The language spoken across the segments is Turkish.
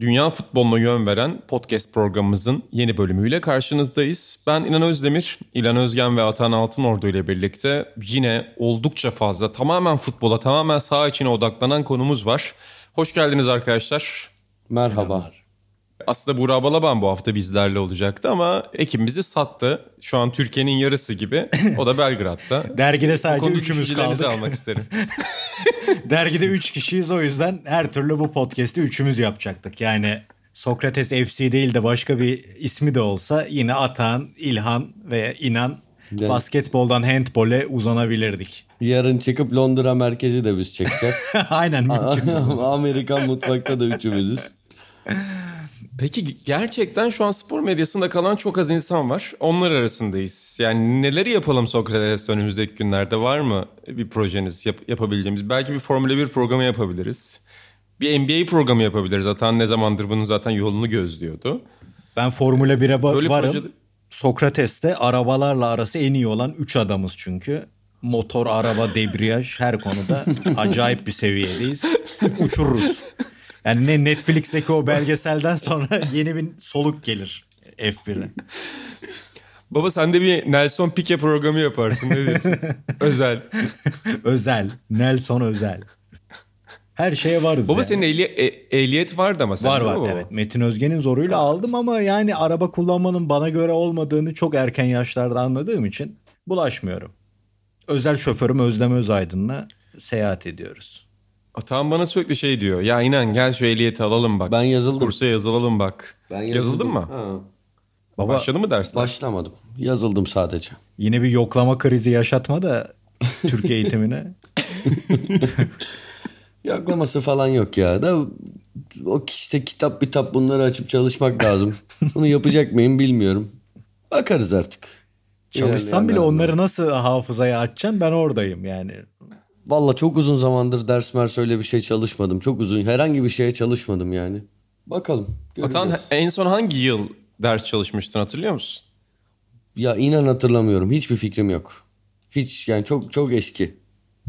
Dünya futboluna yön veren podcast programımızın yeni bölümüyle karşınızdayız. Ben İnan Özdemir, İlan Özgen ve Atan Altınordu ile birlikte yine oldukça fazla tamamen futbola, tamamen saha içine odaklanan konumuz var. Hoş geldiniz arkadaşlar. Merhaba. Aslında Burak Balaban bu hafta bizlerle olacaktı ama Ekim bizi sattı. Şu an Türkiye'nin yarısı gibi. O da Belgrad'da. Dergide sadece üçümüz kaldık. almak isterim. Dergide üç kişiyiz o yüzden her türlü bu podcast'i üçümüz yapacaktık. Yani Sokrates FC değil de başka bir ismi de olsa yine Atan, İlhan ve İnan Yani- basketboldan handbole uzanabilirdik. Yarın çıkıp Londra merkezi de biz çekeceğiz. Aynen mümkün. Amerikan mutfakta da üçümüzüz. Peki gerçekten şu an spor medyasında kalan çok az insan var. Onlar arasındayız. Yani neleri yapalım Sokrates önümüzdeki günlerde var mı bir projeniz yap- yapabileceğimiz? Belki bir Formula 1 programı yapabiliriz. Bir NBA programı yapabiliriz. Zaten ne zamandır bunun zaten yolunu gözlüyordu. Ben Formula 1'e ba- Böyle varım. projede- Sokrates'te arabalarla arası en iyi olan 3 adamız çünkü. Motor, araba, debriyaj her konuda acayip bir seviyedeyiz. Uçururuz. Yani ne Netflix'teki o belgeselden sonra yeni bir soluk gelir F1'e. Baba sen de bir Nelson Piquet programı yaparsın. Ne diyorsun? Özel. Özel. Nelson Özel. Her şeye varız Baba yani. senin ehli- e- ehliyet vardı ama sen Var var baba? evet. Metin Özgen'in zoruyla aldım ama yani araba kullanmanın bana göre olmadığını çok erken yaşlarda anladığım için bulaşmıyorum. Özel şoförüm Özlem Özaydın'la seyahat ediyoruz. Atan bana sürekli şey diyor. Ya inan gel şu ehliyeti alalım bak. Ben yazıldım. Kursa yazılalım bak. Yazıldın mı? Ha, Baba Başladı mı dersler? başlamadım. Yazıldım sadece. yine bir yoklama krizi yaşatma da Türkiye eğitimine. Yaklaması falan yok ya. Da o işte kitap kitap bunları açıp çalışmak lazım. Bunu yapacak mıyım bilmiyorum. Bakarız artık. Çalışsam bile onları nasıl hafızaya açacaksın ben oradayım yani. Valla çok uzun zamandır ders mers öyle bir şey çalışmadım. Çok uzun herhangi bir şeye çalışmadım yani. Bakalım. Atan en son hangi yıl ders çalışmıştın hatırlıyor musun? Ya inan hatırlamıyorum. Hiçbir fikrim yok. Hiç yani çok çok eski.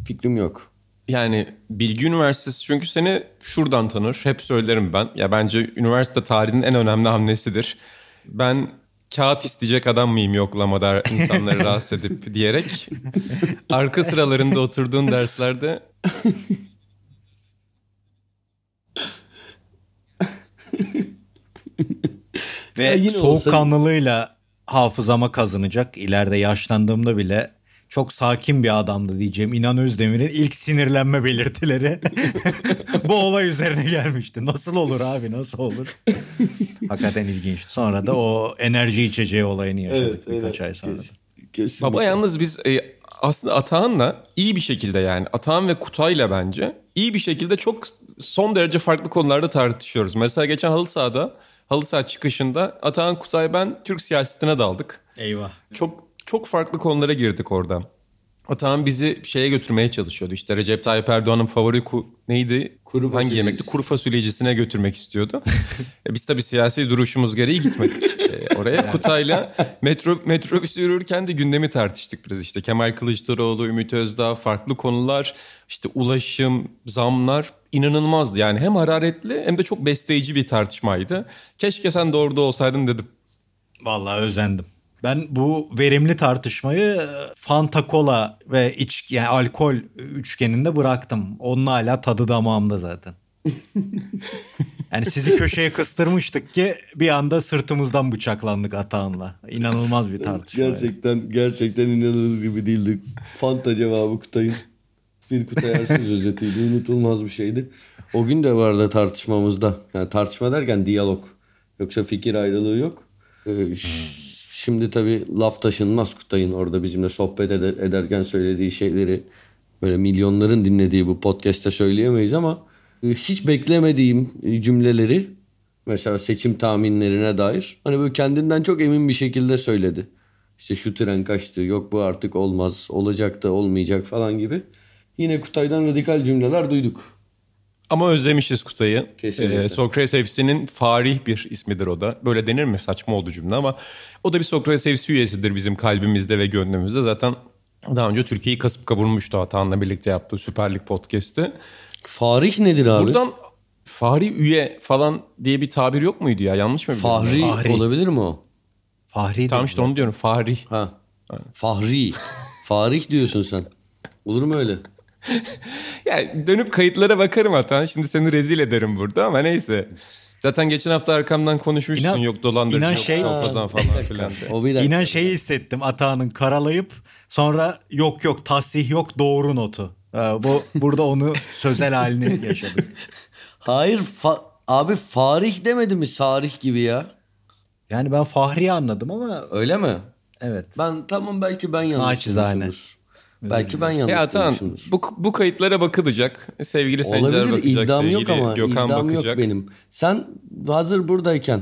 Fikrim yok. Yani Bilgi Üniversitesi çünkü seni şuradan tanır. Hep söylerim ben. Ya bence üniversite tarihinin en önemli hamlesidir. Ben kağıt isteyecek adam mıyım yoklamada insanları rahatsız edip diyerek arka sıralarında oturduğun derslerde Ve soğukkanlılığıyla hafızama kazanacak. İleride yaşlandığımda bile çok sakin bir adamdı diyeceğim. İnan Özdemir'in ilk sinirlenme belirtileri bu olay üzerine gelmişti. Nasıl olur abi nasıl olur? Hakikaten ilginç. Sonra da o enerji içeceği olayını yaşadık birkaç ay sonra. Kesin. Baba yalnız biz e, aslında Atahan'la iyi bir şekilde yani Atahan ve Kutay'la bence iyi bir şekilde çok son derece farklı konularda tartışıyoruz. Mesela geçen halı sahada halı saha çıkışında Atahan Kutay ben Türk siyasetine daldık. Eyvah. Çok çok farklı konulara girdik orada. Atahan bizi şeye götürmeye çalışıyordu. İşte Recep Tayyip Erdoğan'ın favori ku- neydi? Kuru Hangi fasulyecisi. yemekti? Kuru fasulyecisine götürmek istiyordu. E, Biz tabii siyasi duruşumuz gereği gitmedik e, oraya. Kutay'la metro, metrobüs yürürken de gündemi tartıştık biraz işte. Kemal Kılıçdaroğlu, Ümit Özdağ, farklı konular, işte ulaşım, zamlar inanılmazdı. Yani hem hararetli hem de çok besleyici bir tartışmaydı. Keşke sen de orada olsaydın dedim. Vallahi özendim. Ben bu verimli tartışmayı e, Fanta Cola ve içki yani alkol üçgeninde bıraktım. Onun hala tadı damağımda zaten. yani sizi köşeye kıstırmıştık ki bir anda sırtımızdan bıçaklandık Atahan'la. İnanılmaz bir tartışma. Gerçekten gerçekten inanılır gibi değildi. Fanta cevabı Kutay'ın. Bir Kutay Ersöz özetiydi. Unutulmaz bir şeydi. O gün de vardı tartışmamızda. Yani tartışma derken diyalog. Yoksa fikir ayrılığı yok. Ee, ş- Şimdi tabii laf taşınmaz Kutay'ın orada bizimle sohbet ede- ederken söylediği şeyleri böyle milyonların dinlediği bu podcast'te söyleyemeyiz ama e, hiç beklemediğim e, cümleleri mesela seçim tahminlerine dair hani böyle kendinden çok emin bir şekilde söyledi. İşte şu tren kaçtı yok bu artık olmaz olacak da olmayacak falan gibi. Yine Kutay'dan radikal cümleler duyduk. Ama özlemişiz Kutay'ı. Kesinlikle. Ee, Sokrates FC'nin farih bir ismidir o da. Böyle denir mi? Saçma oldu cümle ama o da bir Sokrates FC üyesidir bizim kalbimizde ve gönlümüzde. Zaten daha önce Türkiye'yi kasıp kavurmuştu Atahan'la birlikte yaptığı Süper Lig podcast'i. Farih nedir abi? Buradan Fahri üye falan diye bir tabir yok muydu ya? Yanlış mı biliyorum? Fahri, Fahri. olabilir mi o? Fahri Tamam işte onu diyorum. Fahri. Ha. Fahri. Farih diyorsun sen. Olur mu öyle? Ya dönüp kayıtlara bakarım Atan. Şimdi seni rezil ederim burada ama neyse. Zaten geçen hafta arkamdan konuşmuşsun. İnan- yok dolandırıcı, inan yok şey- kalpazan falan filan. O bir. İnan şeyi hissettim Atağan'ın karalayıp sonra yok yok tasih yok doğru notu. Ee, bu burada onu sözel halini yaşadık. Hayır fa- abi Farih demedi mi Sarih gibi ya? Yani ben Fahri'yi anladım ama Öyle mi? evet. Ben tamam belki ben yanlış Naçizane. Belki ben yanlış Ya Atan bu, bu kayıtlara bakılacak. Sevgili Sencer Olabilir bakacak. iddiam sevgili yok ama Gökhan iddiam bakacak. yok benim. Sen hazır buradayken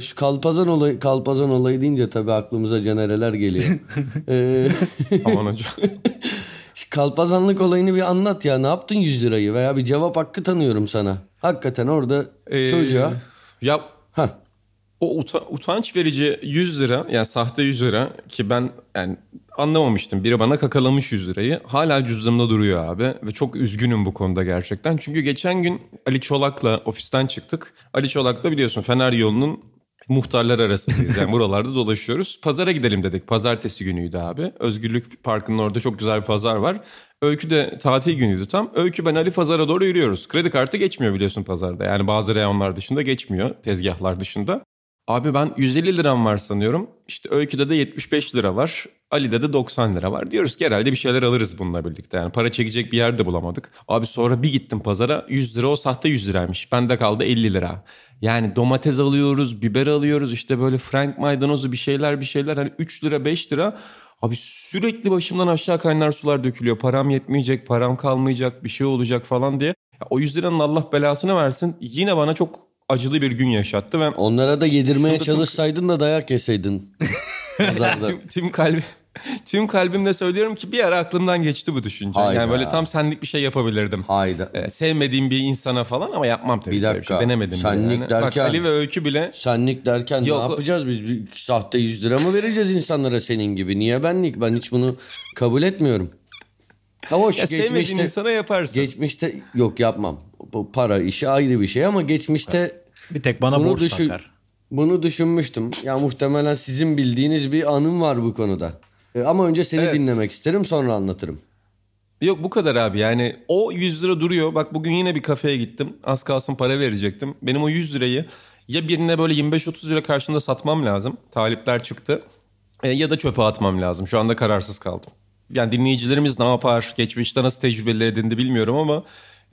şu kalpazan olayı kalpazan olayı deyince tabii aklımıza cenereler geliyor. ee, Aman hocam. şu kalpazanlık olayını bir anlat ya. Ne yaptın 100 lirayı veya bir cevap hakkı tanıyorum sana. Hakikaten orada Ee, çocuğa Ya ha o uta- utanç verici 100 lira yani sahte 100 lira ki ben yani anlamamıştım. Biri bana kakalamış 100 lirayı. Hala cüzdanımda duruyor abi ve çok üzgünüm bu konuda gerçekten. Çünkü geçen gün Ali Çolak'la ofisten çıktık. Ali Çolak'la biliyorsun Fener yolunun muhtarlar arasındayız. Yani buralarda dolaşıyoruz. Pazara gidelim dedik. Pazartesi günüydü abi. Özgürlük Parkı'nın orada çok güzel bir pazar var. Öykü de tatil günüydü tam. Öykü ben Ali pazara doğru yürüyoruz. Kredi kartı geçmiyor biliyorsun pazarda. Yani bazı reyonlar dışında geçmiyor. Tezgahlar dışında. Abi ben 150 liram var sanıyorum. İşte Öykü'de de 75 lira var. Ali'de de 90 lira var. Diyoruz ki herhalde bir şeyler alırız bununla birlikte. Yani para çekecek bir yer de bulamadık. Abi sonra bir gittim pazara 100 lira o sahte 100 liraymış. Bende kaldı 50 lira. Yani domates alıyoruz, biber alıyoruz. işte böyle frank maydanozu bir şeyler bir şeyler. Hani 3 lira 5 lira. Abi sürekli başımdan aşağı kaynar sular dökülüyor. Param yetmeyecek, param kalmayacak, bir şey olacak falan diye. Ya o 100 liranın Allah belasını versin. Yine bana çok acılı bir gün yaşattı. Ben onlara da yedirmeye çalışsaydın da dayak yeseydin. Tüm, tüm kalbim tüm kalbimle söylüyorum ki bir ara aklımdan geçti bu düşünce. Hayda. Yani böyle tam senlik bir şey yapabilirdim. Hayda. Ee, sevmediğim bir insana falan ama yapmam tabii. Bir dakika. şey. Denemedim Senlik yani. Bak derken- Ali ve Öykü bile Senlik derken Yok, ne yapacağız biz? Sahte 100 lira mı vereceğiz insanlara senin gibi? Niye benlik? Ben hiç bunu kabul etmiyorum. Ha hoş ya sevmediğin geçmişte, insana yaparsın. geçmişte yok yapmam. Bu para işi ayrı bir şey ama geçmişte Bir tek bana bunu borç düşün, takar. bunu düşünmüştüm. Ya muhtemelen sizin bildiğiniz bir anım var bu konuda. E, Ama önce seni Evet. dinlemek isterim sonra anlatırım. Yok bu kadar abi yani o 100 lira duruyor. Bak bugün yine bir kafeye gittim. Az kalsın para verecektim. Benim o 100 lirayı ya birine böyle 25-30 lira karşılığında satmam lazım. Talipler çıktı. E, ya da çöpe atmam lazım. Şu anda kararsız kaldım. Yani dinleyicilerimiz ne yapar? Geçmişte nasıl tecrübeler edindi bilmiyorum ama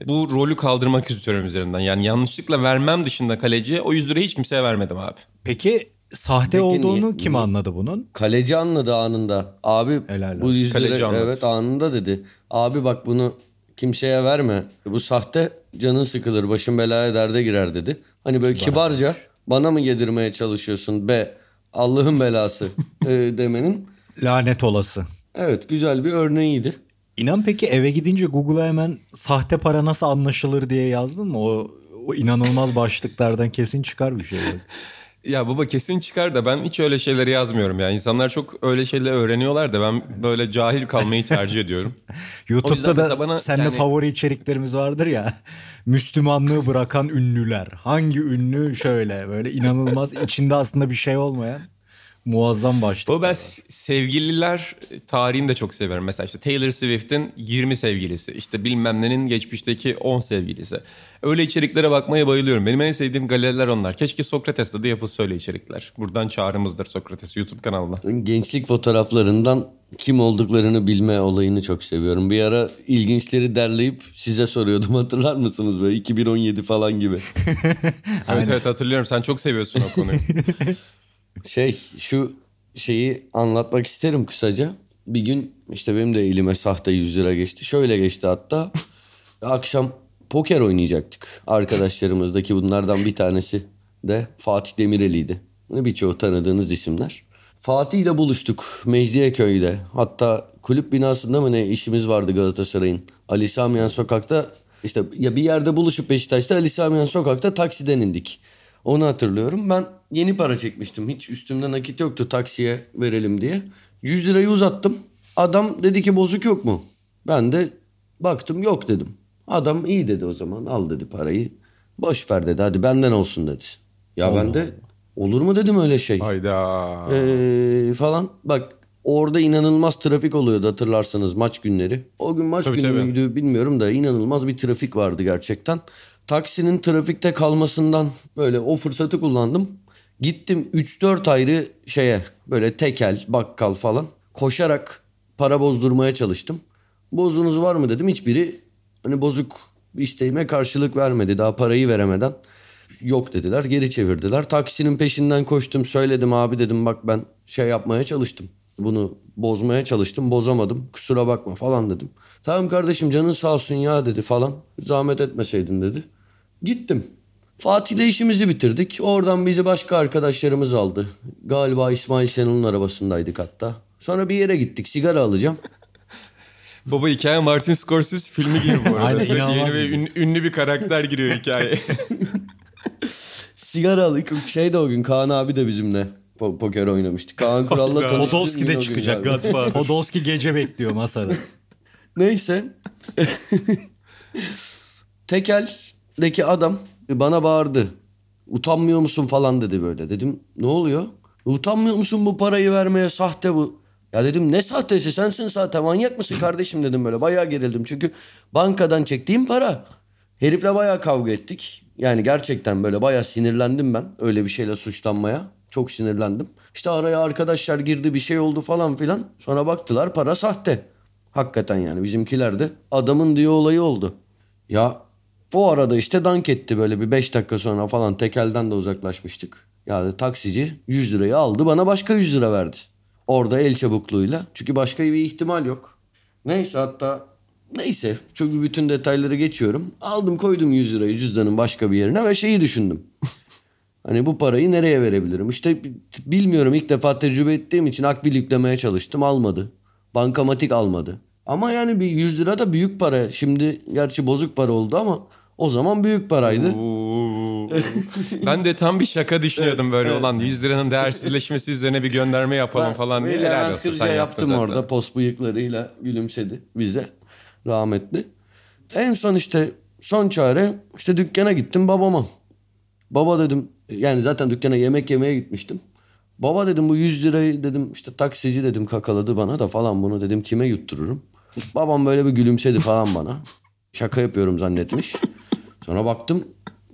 bu rolü kaldırmak istiyorum üzerinden. Yani yanlışlıkla vermem dışında kaleciye o 100 lirayı hiç kimseye vermedim abi. Peki sahte Peki olduğunu niye- kim niye- anladı bunun? Kaleci anladı anında. Abi Helal bu olsun. 100 lira Kaleci anladı. evet anında dedi. Abi bak bunu kimseye verme. Bu sahte canın sıkılır başın belaya derde girer dedi. Hani böyle kibarca bana mı yedirmeye çalışıyorsun be Allah'ın belası e, demenin. Lanet olası. Evet güzel bir örneğiydi. İnan peki eve gidince Google'a hemen sahte para nasıl anlaşılır diye yazdın mı? O, o inanılmaz başlıklardan kesin çıkar bir şey. Ya baba kesin çıkar da ben hiç öyle şeyleri yazmıyorum ya. İnsanlar çok öyle şeyler öğreniyorlar da ben böyle cahil kalmayı tercih ediyorum. YouTube'da da bana seninle yani- favori içeriklerimiz vardır ya. Müslümanlığı bırakan ünlüler. Hangi ünlü şöyle böyle inanılmaz içinde aslında bir şey olmayan muazzam başlık. Bu ben sevgililer tarihini de çok severim. Mesela işte Taylor Swift'in 20 sevgilisi, işte bilmem nenin geçmişteki 10 sevgilisi. Öyle içeriklere bakmaya bayılıyorum. Benim en sevdiğim galeriler onlar. Keşke Sokrates'te de yapılsa öyle içerikler. Buradan çağrımızdır Sokrates YouTube kanalına. Gençlik fotoğraflarından kim olduklarını bilme olayını çok seviyorum. Bir ara ilginçleri derleyip size soruyordum hatırlar mısınız böyle 2017 falan gibi. Evet evet hatırlıyorum. Sen çok seviyorsun o konuyu. Şey şu şeyi anlatmak isterim kısaca. Bir gün işte benim de elime sahte 100 lira geçti. Şöyle geçti hatta. Akşam poker oynayacaktık. Arkadaşlarımızdaki bunlardan bir tanesi de Fatih Demireli'ydi. Birçoğu tanıdığınız isimler. Fatih ile buluştuk Mecidiyeköy'de. Hatta kulüp binasında mı ne işimiz vardı Galatasaray'ın. Ali Samiyan sokakta işte ya bir yerde buluşup Beşiktaş'ta Ali Samiyan sokakta taksiden indik. Onu hatırlıyorum. Ben yeni para çekmiştim. Hiç üstümde nakit yoktu taksiye verelim diye. 100 lirayı uzattım. Adam dedi ki bozuk yok mu? Ben de baktım yok dedim. Adam iyi dedi o zaman al dedi parayı. Boş ver dedi hadi benden olsun dedi. Ya ben de olur mu dedim öyle şey. Hayda. Ee, falan. Bak orada inanılmaz trafik oluyordu hatırlarsanız maç günleri. O gün maç Tabii, günü tabii. bilmiyorum da inanılmaz bir trafik vardı gerçekten. Taksinin trafikte kalmasından böyle o fırsatı kullandım. Gittim 3-4 ayrı şeye böyle tekel, bakkal falan koşarak para bozdurmaya çalıştım. Bozunuz var mı dedim. Hiçbiri hani bozuk isteğime karşılık vermedi. Daha parayı veremeden yok dediler. Geri çevirdiler. Taksinin peşinden koştum. Söyledim abi dedim bak ben şey yapmaya çalıştım. Bunu bozmaya çalıştım. Bozamadım. Kusura bakma falan dedim. Tamam kardeşim canın sağ olsun ya dedi falan. Zahmet etmeseydin dedi. Gittim. Fatih'le işimizi bitirdik. Oradan bizi başka arkadaşlarımız aldı. Galiba İsmail Şenol'un arabasındaydık hatta. Sonra bir yere gittik. Sigara alacağım. Baba hikaye Martin Scorsese filmi gibi bu arada. Aynen, yeni ve ün- ünlü bir karakter giriyor hikayeye. Sigara aldık. Şey de o gün Kaan abi de bizimle po- poker oynamıştı. Kaan Kural'la tanıştık. Podolski de çıkacak. Godfather. Podolski gece bekliyor masada. Neyse. Tekel'deki adam bana bağırdı. Utanmıyor musun falan dedi böyle. Dedim ne oluyor? Utanmıyor musun bu parayı vermeye sahte bu. Ya dedim ne sahtesi sensin sahte manyak mısın kardeşim dedim böyle. Bayağı gerildim çünkü bankadan çektiğim para. Herifle bayağı kavga ettik. Yani gerçekten böyle bayağı sinirlendim ben öyle bir şeyle suçlanmaya. Çok sinirlendim. İşte araya arkadaşlar girdi bir şey oldu falan filan. Sonra baktılar para sahte. Hakikaten yani bizimkiler de adamın diye olayı oldu. Ya o arada işte dank etti böyle bir 5 dakika sonra falan tekelden de uzaklaşmıştık. Yani taksici 100 lirayı aldı bana başka 100 lira verdi. Orada el çabukluğuyla. Çünkü başka bir ihtimal yok. Neyse hatta neyse çünkü bütün detayları geçiyorum. Aldım koydum 100 lirayı cüzdanın başka bir yerine ve şeyi düşündüm. Hani bu parayı nereye verebilirim? İşte bi- bilmiyorum ilk defa tecrübe ettiğim için akbil yüklemeye çalıştım almadı. Bankamatik almadı. Ama yani bir 100 lira da büyük para. Şimdi gerçi bozuk para oldu ama o zaman büyük paraydı. Ben de tam bir şaka düşünüyordum böyle olan 100 liranın değersizleşmesi üzerine bir gönderme yapalım falan diye. Levent Kırca yaptım zaten. orada post bıyıklarıyla gülümsedi bize rahmetli. En son işte son çare işte dükkana gittim babama. Baba dedim yani zaten dükkana yemek yemeye gitmiştim. Baba dedim bu 100 lirayı dedim işte taksici dedim kakaladı bana da falan bunu dedim kime yuttururum. Babam böyle bir gülümsedi falan bana. Şaka yapıyorum zannetmiş. Sonra baktım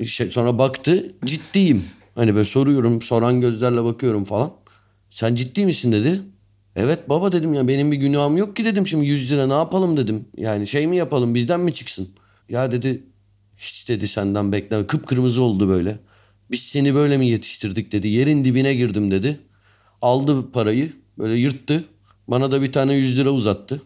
şey, sonra baktı ciddiyim. Hani böyle soruyorum soran gözlerle bakıyorum falan. Sen ciddi misin dedi. Evet baba dedim ya benim bir günahım yok ki dedim şimdi 100 lira ne yapalım dedim. Yani şey mi yapalım bizden mi çıksın? Ya dedi hiç dedi senden bekleme. Kıpkırmızı oldu böyle. Biz seni böyle mi yetiştirdik dedi. Yerin dibine girdim dedi. Aldı parayı böyle yırttı. Bana da bir tane 100 lira uzattı.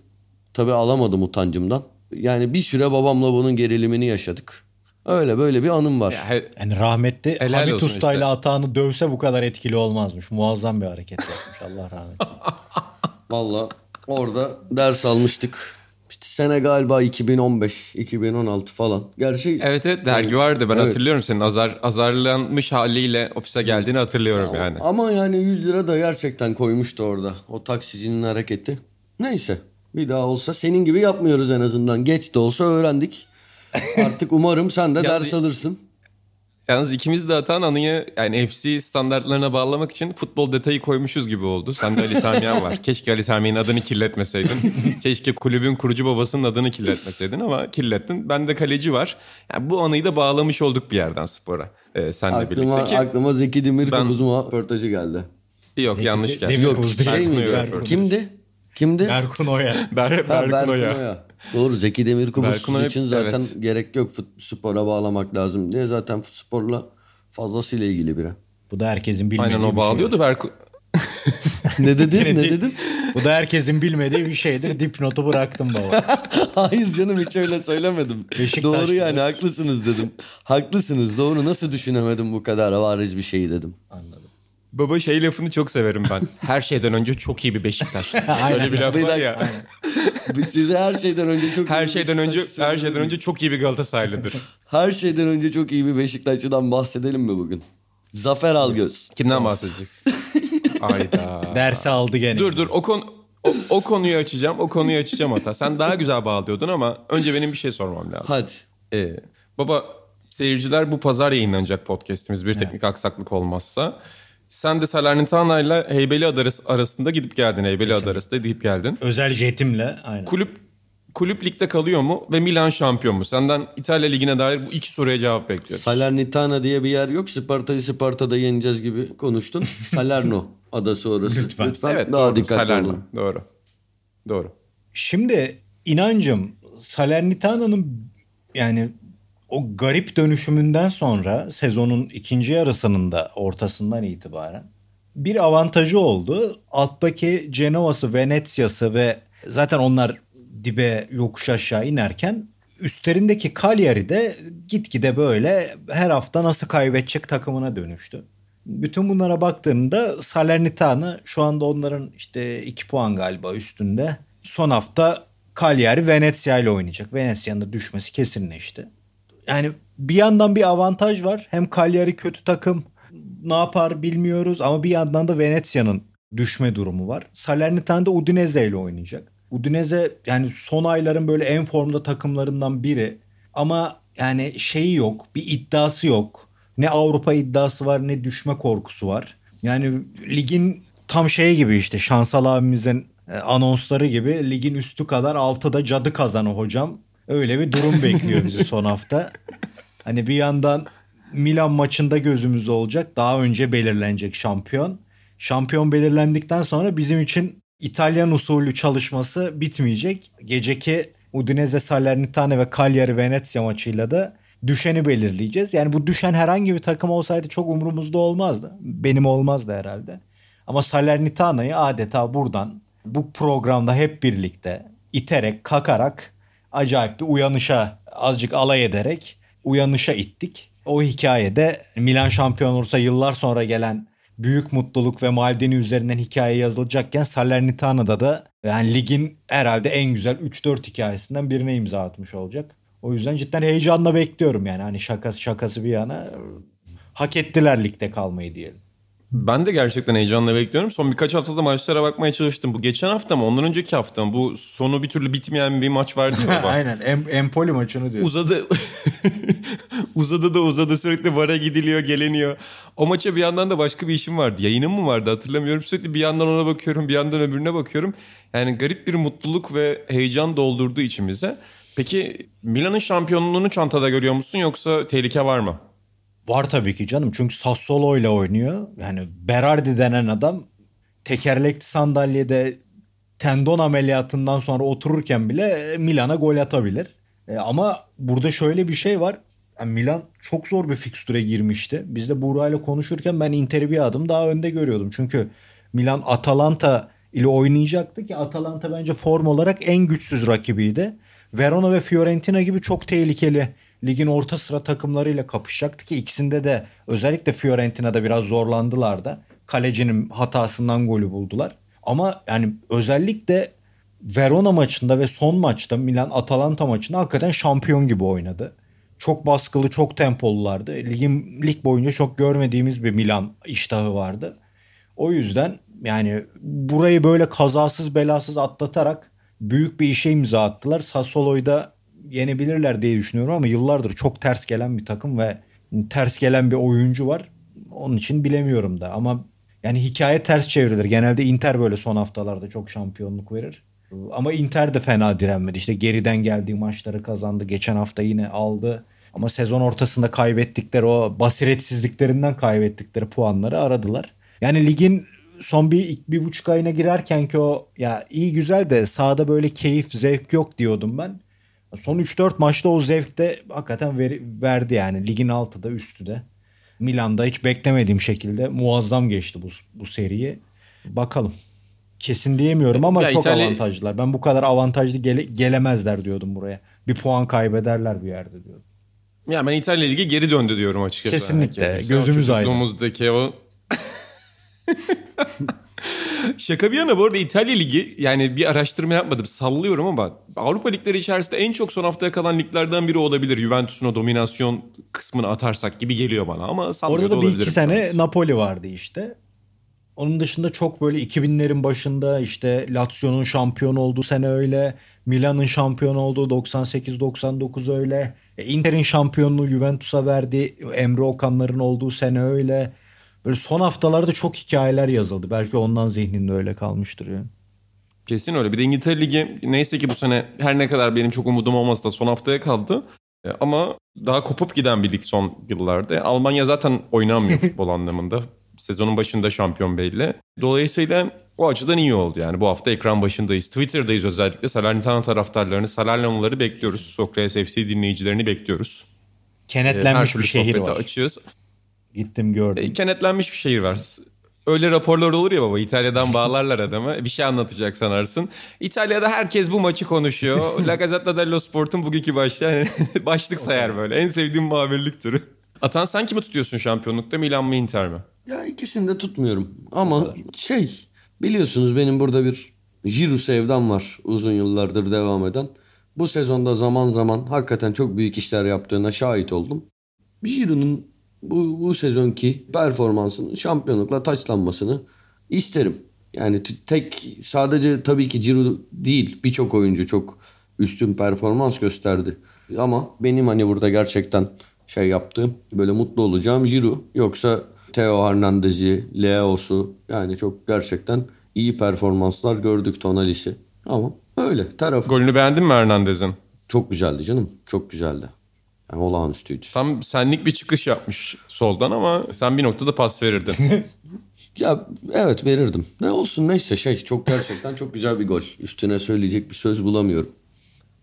Tabii alamadım utancımdan. Yani bir süre babamla bunun gerilimini yaşadık. Öyle böyle bir anım var. Ya, Yani rahmetli Helal Hamit Usta ile işte. Atağan'ı dövse bu kadar etkili olmazmış. Muazzam bir hareket yapmış Allah rahmet. Valla orada ders almıştık. Sene galiba 2015, 2016 falan. Gerçi Evet evet dergi vardı ben Evet. hatırlıyorum senin azar azarlanmış haliyle ofise geldiğini hatırlıyorum yani. Ama yani 100 lira da gerçekten koymuştu orada. O taksicinin hareketi. Neyse bir daha olsa senin gibi yapmıyoruz en azından. Geç de olsa öğrendik. Artık umarım sen de ders alırsın. Yalnız ikimiz de atan anıyı yani FC standartlarına bağlamak için futbol detayı koymuşuz gibi oldu. Sende Ali Samiyan var. Keşke Ali Samiyan'ın adını kirletmeseydin. Keşke kulübün kurucu babasının adını kirletmeseydin ama kirlettin. Bende kaleci var. Yani bu anıyı da bağlamış olduk bir yerden spora. Ee, senle Aklıma, birlikte ki. aklıma Zeki Demir Ben- röportajı geldi. Yok yanlış geldi. Demir Yok şey miydi? Kimdi? Kimdi? Berkun Oya. Ber, Ha, Berkun Berkun Oya. Oya. Doğru Zeki Demirkubuz için zaten evet. gerek yok fut, spora bağlamak lazım diye zaten sporla fazlasıyla ilgili biri. Bu da herkesin bilmediği Aynen o şey. bağlıyordu Berkun. ne dedin? ne dedin? Bu da herkesin bilmediği bir şeydir. Dipnotu bıraktım baba. Hayır canım hiç öyle söylemedim. Beşiktaş doğru yani haklısınız dedim. Haklısınız doğru nasıl düşünemedim bu kadar bariz bir şeyi dedim. Anladım. Baba şey lafını çok severim ben. Her şeyden önce çok iyi bir Beşiktaş. Şöyle bir laf var ya. Size her şeyden önce çok Her iyi şeyden önce her şeyden önce çok iyi bir Galatasaraylıdır. her şeyden önce çok iyi bir Beşiktaşlı'dan bahsedelim mi bugün? Zafer Algöz. Kimden bahsedeceksin? Ayda. Dersi aldı gene. Dur dur o konu o, o konuyu açacağım. O konuyu açacağım hata. Sen daha güzel bağlıyordun ama önce benim bir şey sormam lazım. Hadi. Ee, baba seyirciler bu pazar yayınlanacak podcast'imiz bir teknik aksaklık olmazsa. Sen de Salernitana ile Heybeliada arası- arasında gidip geldin. Heybeliada arasında gidip geldin. Özel jetimle aynen. Kulüp kulüp ligde kalıyor mu ve Milan şampiyon mu? Senden İtalya ligine dair bu iki soruya cevap bekliyoruz. Salernitana diye bir yer yok. Sparta'yı Sparta'da yeneceğiz gibi konuştun. Salerno adası orası. Lütfen. evet daha doğru. dikkatli Salerno. olun. Doğru. Doğru. Şimdi inancım Salernitana'nın yani o garip dönüşümünden sonra sezonun ikinci yarısının da ortasından itibaren bir avantajı oldu. Alttaki Cenova'sı, Venezia'sı ve zaten onlar dibe yokuş aşağı inerken üstlerindeki Cagliari de gitgide böyle her hafta nasıl kaybedecek takımına dönüştü. Bütün bunlara baktığımda Salernitana şu anda onların işte 2 puan galiba üstünde. Son hafta Cagliari Venezia ile oynayacak. Venezia'nın da düşmesi kesinleşti. Yani bir yandan bir avantaj var. Hem Cagliari kötü takım ne yapar bilmiyoruz ama bir yandan da Venezia'nın düşme durumu var. Salernitana Udinese ile oynayacak. Udinese yani son ayların böyle en formda takımlarından biri. Ama yani şeyi yok, bir iddiası yok. Ne Avrupa iddiası var ne düşme korkusu var. Yani ligin tam şey gibi işte Şansal abimizin e, anonsları gibi ligin üstü kadar altıda cadı kazanı hocam. Öyle bir durum bekliyor bizi son hafta. Hani bir yandan Milan maçında gözümüz olacak. Daha önce belirlenecek şampiyon. Şampiyon belirlendikten sonra bizim için İtalyan usulü çalışması bitmeyecek. Geceki Udinese Salernitana ve Cagliari Venezia maçıyla da düşeni belirleyeceğiz. Yani bu düşen herhangi bir takım olsaydı çok umurumuzda olmazdı. Benim olmazdı herhalde. Ama Salernitana'yı adeta buradan bu programda hep birlikte iterek, kakarak acayip bir uyanışa azıcık alay ederek uyanışa ittik. O hikayede Milan şampiyon olursa yıllar sonra gelen büyük mutluluk ve Maldini üzerinden hikaye yazılacakken Salernitana'da da yani ligin herhalde en güzel 3-4 hikayesinden birine imza atmış olacak. O yüzden cidden heyecanla bekliyorum yani hani şakası şakası bir yana hak ettiler ligde kalmayı diyelim. Ben de gerçekten heyecanla bekliyorum. Son birkaç haftada maçlara bakmaya çalıştım. Bu geçen hafta mı? Ondan önceki hafta mı? Bu sonu bir türlü bitmeyen bir maç vardı ya. Aynen em, Empoli maçını diyor. Uzadı. uzadı da uzadı sürekli vara gidiliyor geleniyor. O maça bir yandan da başka bir işim vardı. Yayınım mı vardı hatırlamıyorum. Sürekli bir yandan ona bakıyorum bir yandan öbürüne bakıyorum. Yani garip bir mutluluk ve heyecan doldurdu içimize. Peki Milan'ın şampiyonluğunu çantada görüyor musun yoksa tehlike var mı? Var tabii ki canım çünkü Sassuolo ile oynuyor. Yani Berardi denen adam tekerlekli sandalyede tendon ameliyatından sonra otururken bile Milan'a gol atabilir. E, ama burada şöyle bir şey var. Yani Milan çok zor bir fikstüre girmişti. Biz de Buğra ile konuşurken ben Inter'i bir adım daha önde görüyordum. Çünkü Milan Atalanta ile oynayacaktı ki Atalanta bence form olarak en güçsüz rakibiydi. Verona ve Fiorentina gibi çok tehlikeli ligin orta sıra takımlarıyla kapışacaktı ki ikisinde de özellikle Fiorentina'da biraz zorlandılar da. Kalecinin hatasından golü buldular. Ama yani özellikle Verona maçında ve son maçta Milan Atalanta maçında hakikaten şampiyon gibi oynadı. Çok baskılı, çok tempolulardı. Ligin lig boyunca çok görmediğimiz bir Milan iştahı vardı. O yüzden yani burayı böyle kazasız belasız atlatarak büyük bir işe imza attılar. Sassuolo'yu da yenebilirler diye düşünüyorum ama yıllardır çok ters gelen bir takım ve ters gelen bir oyuncu var. Onun için bilemiyorum da ama yani hikaye ters çevrilir. Genelde Inter böyle son haftalarda çok şampiyonluk verir. Ama Inter de fena direnmedi. İşte geriden geldiği maçları kazandı. Geçen hafta yine aldı. Ama sezon ortasında kaybettikleri o basiretsizliklerinden kaybettikleri puanları aradılar. Yani ligin son bir, bir buçuk ayına girerken ki o ya iyi güzel de sahada böyle keyif zevk yok diyordum ben. Son 3-4 maçta o zevk de hakikaten veri, verdi yani ligin altı da üstü de. Milan'da hiç beklemediğim şekilde muazzam geçti bu, bu seriyi. Bakalım. Kesin diyemiyorum ama Ya çok İtalya- avantajlılar. Ben bu kadar avantajlı gele- gelemezler diyordum buraya. Bir puan kaybederler bir yerde diyordum. Ya ben İtalya Ligi geri döndü diyorum açıkçası. Kesinlikle. Herkese. Gözümüz aydın. çocukluğumuzdaki o Şaka bir yana bu arada İtalya Ligi yani bir araştırma yapmadım sallıyorum ama Avrupa ligleri içerisinde en çok son haftaya kalan liglerden biri olabilir. Juventus'un o dominasyon kısmını atarsak gibi geliyor bana ama sallıyor Orada da bir iki sene Evet. Napoli vardı işte. Onun dışında çok böyle 2000'lerin başında işte Lazio'nun şampiyon olduğu sene öyle. Milan'ın şampiyon olduğu 98-99 öyle. E, Inter'in şampiyonluğu Juventus'a verdi. Emre Okanların olduğu sene öyle. Böyle son haftalarda çok hikayeler yazıldı. Belki ondan zihninde öyle kalmıştır yani. Kesin öyle. Bir de İngiltere Ligi neyse ki bu sene her ne kadar benim çok umudum olmasa da son haftaya kaldı. E, Ama daha kopup giden bir lig son yıllarda. Almanya zaten oynanmıyor futbol anlamında. Sezonun başında şampiyon belli. Dolayısıyla o açıdan iyi oldu yani. Bu hafta ekran başındayız. Twitter'dayız özellikle. Salernitana taraftarlarını, Salernitanalıları bekliyoruz. Sokrates FC dinleyicilerini bekliyoruz. E, Her Kenetlenmiş türlü bir şehir var. açığız. Gittim gördüm. E, kenetlenmiş bir şehir var. Öyle raporlar olur ya baba İtalya'dan bağlarlar adamı bir şey anlatacak sanarsın. İtalya'da herkes bu maçı konuşuyor. La Gazzetta dello Sport'un bugünkü başlığı yani başlık sayar böyle. En sevdiğim muhabirlik türü. Atan sen kimi tutuyorsun şampiyonlukta Milan mı Inter mi? Ya ikisini de tutmuyorum. Ama şey biliyorsunuz benim burada bir Jiru sevdam var uzun yıllardır devam eden. Bu sezonda zaman zaman hakikaten çok büyük işler yaptığına şahit oldum. Jiru'nun bu, bu sezonki performansının şampiyonlukla taçlanmasını isterim. Yani tek sadece tabii ki Ciro değil birçok oyuncu çok üstün performans gösterdi. Ama benim hani burada gerçekten şey yaptığım böyle mutlu olacağım Ciro. Yoksa Theo Hernandez'i, Leaos'u yani çok gerçekten iyi performanslar gördük Tonalis'i. Ama öyle taraf Golünü beğendin mi Hernandez'in? çok güzeldi canım. Çok güzeldi. Yani olağanüstüydü. Tam senlik bir çıkış yapmış soldan ama sen bir noktada pas verirdin. Ya evet verirdim. Ne olsun neyse şey çok gerçekten çok güzel bir gol. Üstüne söyleyecek bir söz bulamıyorum.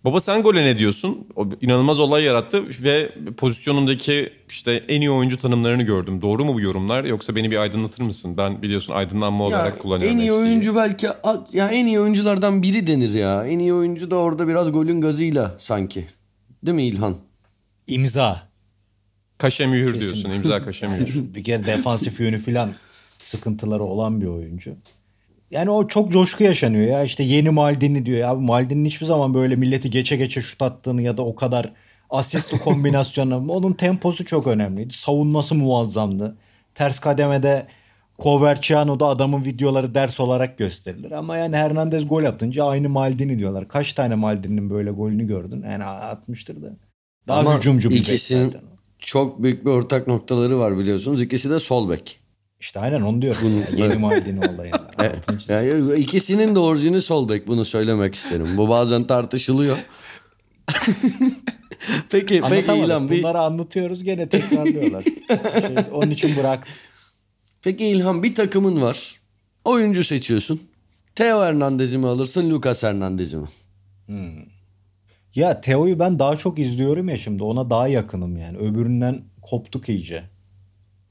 Baba sen gole ne diyorsun? O inanılmaz olay yarattı ve pozisyonundaki işte en iyi oyuncu tanımlarını gördüm. Doğru mu bu yorumlar yoksa beni bir aydınlatır mısın? Ben biliyorsun aydınlanma olarak kullanıyorum. en iyi hepsiyi. oyuncu belki ya en iyi oyunculardan biri denir ya. En iyi oyuncu da orada biraz golün gazıyla sanki. Değil mi İlhan? İmza. Kaşe mühür diyorsun. imza kaşe mühür. bir kere defansif yönü falan sıkıntıları olan bir oyuncu. Yani o çok coşku yaşanıyor ya. İşte yeni Maldini diyor. Ya Maldini'nin hiçbir zaman böyle milleti geçe geçe şut attığını ya da o kadar asistli kombinasyonu. Onun temposu çok önemliydi. Savunması muazzamdı. Ters kademede Coverciano'da adamın videoları ders olarak gösterilir. Ama yani Hernandez gol atınca aynı Maldini diyorlar. Kaç tane Maldini'nin böyle golünü gördün? Yani atmıştır da. Daha Ama hücumcu bir ikisinin çok büyük bir ortak noktaları var biliyorsunuz. İkisi de sol bek. İşte aynen onu diyorum. yeni Maldini olayı. Yani ikisinin de orijini sol bek bunu söylemek isterim. Bu bazen tartışılıyor. peki peki. İlhan bir Bunları anlatıyoruz gene tekrarlıyorlar. şey, onun için bıraktım. Peki İlhan bir takımın var. Oyuncu seçiyorsun. Theo Hernandez'i mi alırsın, Lucas Hernandez'i mi? Ya Teo'yu ben daha çok izliyorum ya şimdi. Ona daha yakınım yani. Öbüründen koptuk iyice.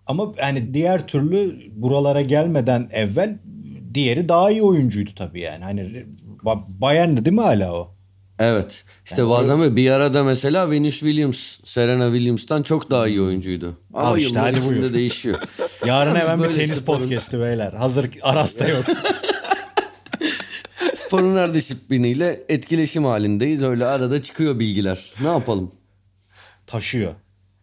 Ama yani diğer türlü buralara gelmeden evvel diğeri daha iyi oyuncuydu tabii yani. Hani Ba- Bayern'di değil mi hala o? Evet. İşte bazen böyle bir arada mesela Venus Williams, Serena Williams'tan çok daha iyi oyuncuydu. Ama Al işte, içinde buyur. değişiyor. Yarın hemen bir tenis podcast'i beyler. Hazır Aras'ta yok. Sporun her disipliniyle etkileşim halindeyiz. Öyle arada çıkıyor bilgiler. Ne yapalım? Taşıyor.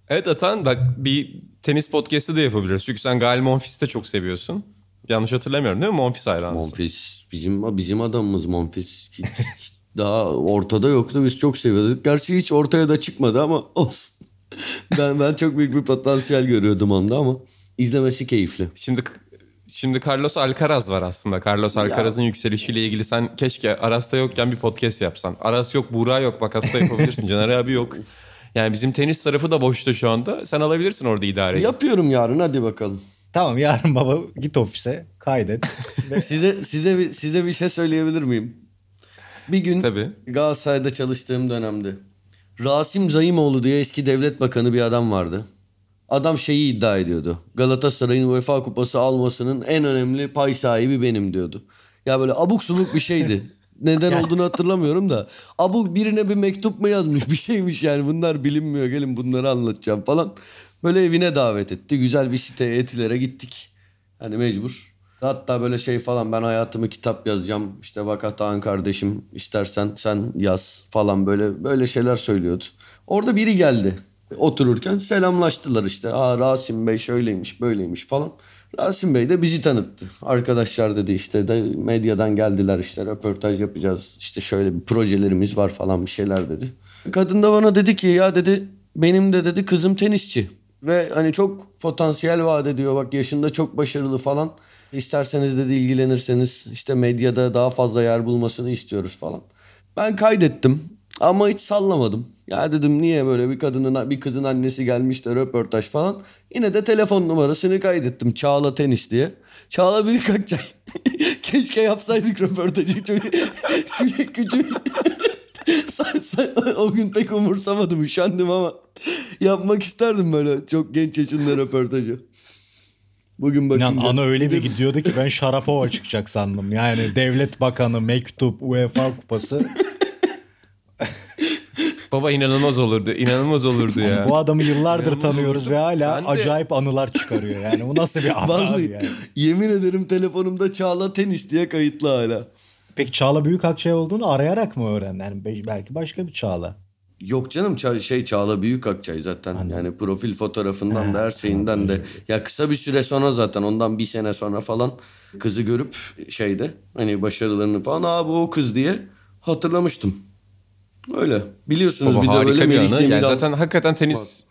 Evet Atan bak bir tenis podcast'i de yapabiliriz. Çünkü sen Gael Monfils'i de çok seviyorsun. Yanlış hatırlamıyorum değil mi? Monfils hayranısın. Monfils bizim bizim adamımız Monfils. Daha ortada yoktu biz çok seviyorduk. Gerçi hiç ortaya da çıkmadı ama olsun. ben ben çok büyük bir potansiyel görüyordum onda ama izlemesi keyifli. Şimdi şimdi Carlos Alcaraz var aslında. Carlos Alcaraz'ın yükselişiyle ilgili sen keşke Aras'ta yokken bir podcast yapsan. Aras yok, Buğra yok. Bak hasta yapabilirsin. Caner abi yok. Yani bizim tenis tarafı da boşta şu anda. Sen alabilirsin orada idareyi. Yapıyorum yarın hadi bakalım. Tamam yarın baba git ofise kaydet. size size bir- size bir şey söyleyebilir miyim? Bir gün Tabii. Galatasaray'da çalıştığım dönemde Rasim Zayimoğlu diye eski devlet bakanı bir adam vardı. Adam şeyi iddia ediyordu. Galatasaray'ın UEFA kupası almasının en önemli pay sahibi benim diyordu. Ya böyle abuk subuk bir şeydi. Neden olduğunu hatırlamıyorum da. Abuk birine bir mektup mu yazmış bir şeymiş yani bunlar bilinmiyor gelin bunları anlatacağım falan. Böyle evine davet etti. Güzel bir siteye etilere gittik. Hani mecbur. Hatta böyle şey falan ben hayatımı kitap yazacağım. İşte bak Atahan kardeşim istersen sen yaz falan böyle böyle şeyler söylüyordu. Orada biri geldi. Otururken selamlaştılar işte. Aa Rasim Bey şöyleymiş böyleymiş falan. Rasim Bey de bizi tanıttı. Arkadaşlar dedi işte de medyadan geldiler işte röportaj yapacağız. İşte şöyle bir projelerimiz var falan bir şeyler dedi. Kadın da bana dedi ki ya dedi benim de dedi kızım tenisçi. Ve hani çok potansiyel vaat ediyor bak yaşında çok başarılı falan. İsterseniz dedi ilgilenirseniz işte medyada daha fazla yer bulmasını istiyoruz falan. Ben kaydettim ama hiç sallamadım. Ya dedim niye böyle bir kadının bir kızın annesi gelmiş de röportaj falan. Yine de telefon numarasını kaydettim Çağla Tenis diye. Çağla Büyük Akçay. Keşke yapsaydık röportajı. Çok küçük küçük. o gün pek umursamadım, üşendim ama yapmak isterdim böyle çok genç yaşında röportajı. Bugün bakınca... İnan ana öyle bir gidiyordu ki ben Şarapova çıkacak sandım. Yani devlet bakanı, mektup, UEFA kupası. Baba inanılmaz olurdu. İnanılmaz olurdu ya. Bu adamı yıllardır inanılmaz tanıyoruz olurdu. ve hala ben acayip de... anılar çıkarıyor. Yani bu nasıl bir anı abi yani. Yemin ederim telefonumda Çağla Tenis diye kayıtlı hala. Peki Çağla Büyük Akçay olduğunu arayarak mı öğrendin? Yani belki başka bir Çağla. Yok canım ça- şey Çağla Büyük Akçay zaten. Anladım. Yani profil fotoğrafından da her şeyinden de. Ya kısa bir süre sonra zaten ondan bir sene sonra falan kızı görüp şeyde hani başarılarını falan aa bu o kız diye hatırlamıştım. Öyle. Biliyorsunuz Baba, bir de böyle Melih Yani zaten hakikaten tenis...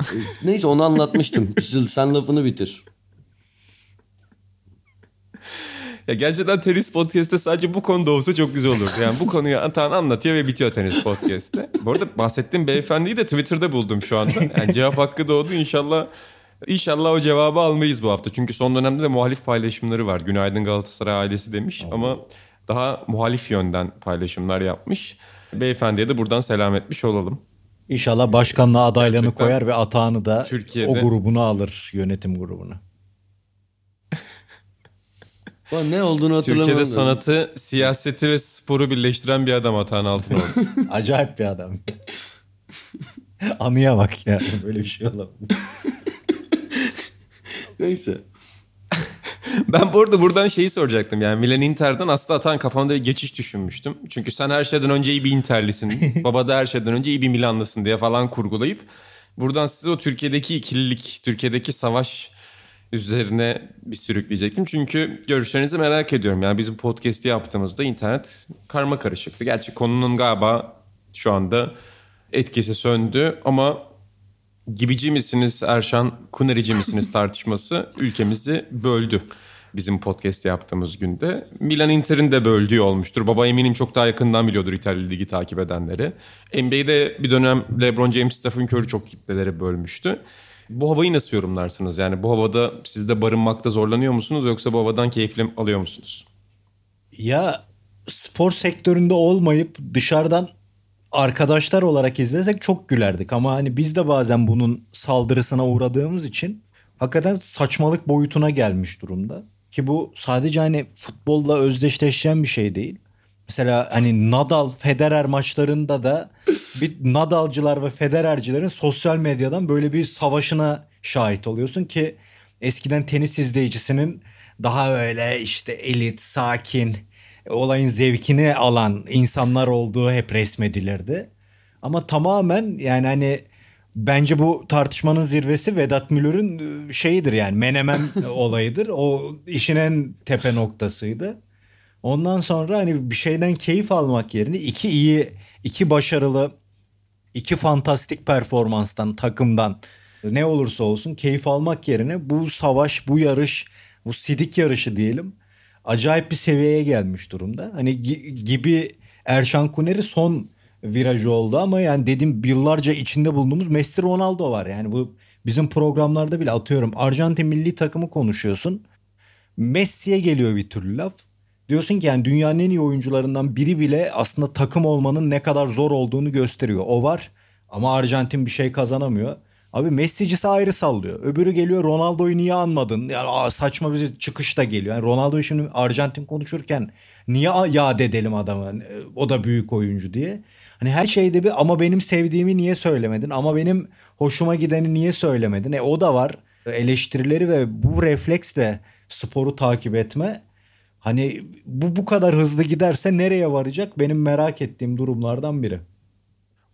Neyse onu anlatmıştım. Sen lafını bitir. Ya gerçekten tenis podcast'te sadece bu konuda olsa çok güzel olur. Yani bu konuyu Atan anlatıyor ve bitiyor tenis podcast'te. Bu arada bahsettiğim beyefendiyi de Twitter'da buldum şu anda. Yani cevap hakkı doğdu. İnşallah İnşallah o cevabı almayız bu hafta. Çünkü son dönemde de muhalif paylaşımları var. Günaydın Galatasaray ailesi demiş Allah. ama daha muhalif yönden paylaşımlar yapmış. Beyefendiye de buradan selam etmiş olalım. İnşallah başkanlığa adaylığını Gerçekten koyar ve atağını da Türkiye'de... o grubunu alır, yönetim grubunu. ne olduğunu hatırlamıyorum. Türkiye'de sanatı, siyaseti ve sporu birleştiren bir adam Atahan Altınoğlu. Acayip bir adam. Anıya bak ya. Böyle bir şey olabilir. Neyse. ben bu arada buradan şeyi soracaktım. Yani Milan Inter'den aslında atan kafamda bir geçiş düşünmüştüm. Çünkü sen her şeyden önce iyi bir Inter'lisin. Baba da her şeyden önce iyi bir Milanlısın diye falan kurgulayıp buradan size o Türkiye'deki ikililik, Türkiye'deki savaş üzerine bir sürükleyecektim. Çünkü görüşlerinizi merak ediyorum. Yani bizim podcast'i yaptığımızda internet karma karışıktı. Gerçi konunun galiba şu anda etkisi söndü ama gibici misiniz Erşan, kunerici misiniz tartışması ülkemizi böldü bizim podcast yaptığımız günde. Milan Inter'in de böldüğü olmuştur. Baba eminim çok daha yakından biliyordur İtalya Ligi takip edenleri. NBA'de bir dönem LeBron James, Stephen Curry çok kitleleri bölmüştü. Bu havayı nasıl yorumlarsınız? Yani bu havada siz de barınmakta zorlanıyor musunuz yoksa bu havadan keyifli alıyor musunuz? Ya spor sektöründe olmayıp dışarıdan arkadaşlar olarak izlesek çok gülerdik ama hani biz de bazen bunun saldırısına uğradığımız için hakikaten saçmalık boyutuna gelmiş durumda. Ki bu sadece hani futbolla özdeşleşen bir şey değil. Mesela hani Nadal Federer maçlarında da bir Nadalcılar ve Federercilerin sosyal medyadan böyle bir savaşına şahit oluyorsun ki eskiden tenis izleyicisinin daha öyle işte elit, sakin, olayın zevkini alan insanlar olduğu hep resmedilirdi. Ama tamamen yani hani bence bu tartışmanın zirvesi Vedat Milor'un ıı, şeyidir yani Menemen olayıdır. O işin en tepe noktasıydı. Ondan sonra hani bir şeyden keyif almak yerine iki iyi, iki başarılı, iki fantastik performanstan, takımdan ne olursa olsun keyif almak yerine bu savaş, bu yarış, bu sidik yarışı diyelim acayip bir seviyeye gelmiş durumda. Hani gibi Erşan Kuneri son virajı oldu ama yani dedim yıllarca içinde bulunduğumuz Messi Ronaldo var. Yani bu bizim programlarda bile atıyorum Arjantin milli takımı konuşuyorsun. Messi'ye geliyor bir türlü laf. Diyorsun ki yani dünyanın en iyi oyuncularından biri bile aslında takım olmanın ne kadar zor olduğunu gösteriyor. O var ama Arjantin bir şey kazanamıyor. Abi Messi'cisi ayrı sallıyor. Öbürü geliyor Ronaldo'yu niye anmadın? Yani saçma bir çıkış da geliyor. Yani Ronaldo'yu şimdi Arjantin konuşurken niye yad edelim adamı? O da büyük oyuncu diye. Hani her şeyde bir ama benim sevdiğimi niye söylemedin? Ama benim hoşuma gideni niye söylemedin? E o da var. eleştirileri ve bu refleksle sporu takip etme hani bu bu kadar hızlı giderse nereye varacak benim merak ettiğim durumlardan biri.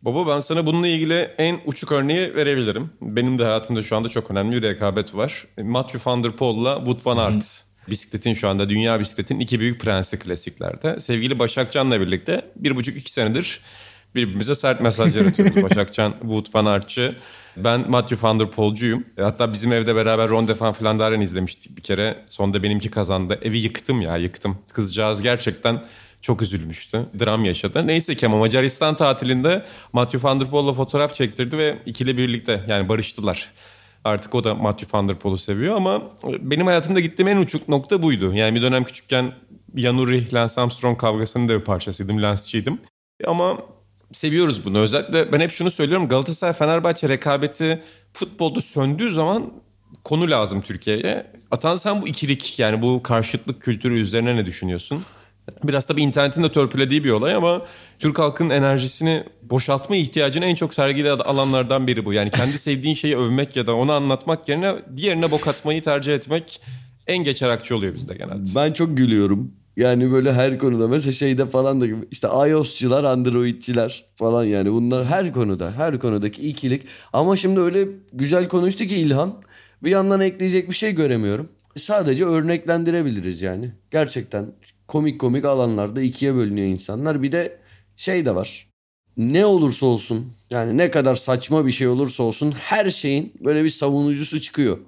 Baba ben sana bununla ilgili en uçuk örneği verebilirim. Benim de hayatımda şu anda çok önemli bir rekabet var. Matthew van der Poel'la Wout van Aert. Bisikletin şu anda dünya bisikletin iki büyük prensi klasiklerde. Sevgili Başak Can'la birlikte bir buçuk iki senedir birbirimize sert mesajlar atıyoruz. Başak Can, Wout van Aert'çı. Ben Matthew van der Poel'cuyum. Hatta bizim evde beraber Ronde van Vlaanderen izlemiştik bir kere. Sonunda benimki kazandı. Evi yıktım ya yıktım. Kızcağız gerçekten çok üzülmüştü. Dram yaşadı. Neyse ki ama Macaristan tatilinde Matthew van der Poel'la fotoğraf çektirdi ve ikili birlikte yani barıştılar. Artık o da Matthew van der Poel'u seviyor ama benim hayatımda gittiğim en uçuk nokta buydu. Yani bir dönem küçükken Jan Ulrich, Lance Armstrong kavgasının da bir parçasıydım. Lance'çiydim. Ama seviyoruz bunu. Özellikle ben hep şunu söylüyorum. Galatasaray-Fenerbahçe rekabeti futbolda söndüğü zaman konu lazım Türkiye'ye. Atan sen bu ikilik yani bu karşıtlık kültürü üzerine ne düşünüyorsun? Biraz tabii internetin de törpülediği bir olay ama Türk halkının enerjisini boşaltma ihtiyacını en çok sergili alanlardan biri bu. Yani kendi sevdiğin şeyi övmek ya da onu anlatmak yerine diğerine bok atmayı tercih etmek en geçer akçı oluyor bizde genelde. Ben çok gülüyorum. Yani böyle her konuda mesela şeyde falan da işte iOS'çılar, Android'çiler falan yani bunlar her konuda, her konudaki ikilik. Ama şimdi öyle güzel konuştu ki İlhan bir yandan ekleyecek bir şey göremiyorum. Sadece örneklendirebiliriz yani. Gerçekten komik komik alanlarda ikiye bölünüyor insanlar. Bir de şey de var. Ne olursa olsun yani ne kadar saçma bir şey olursa olsun her şeyin böyle bir savunucusu çıkıyor.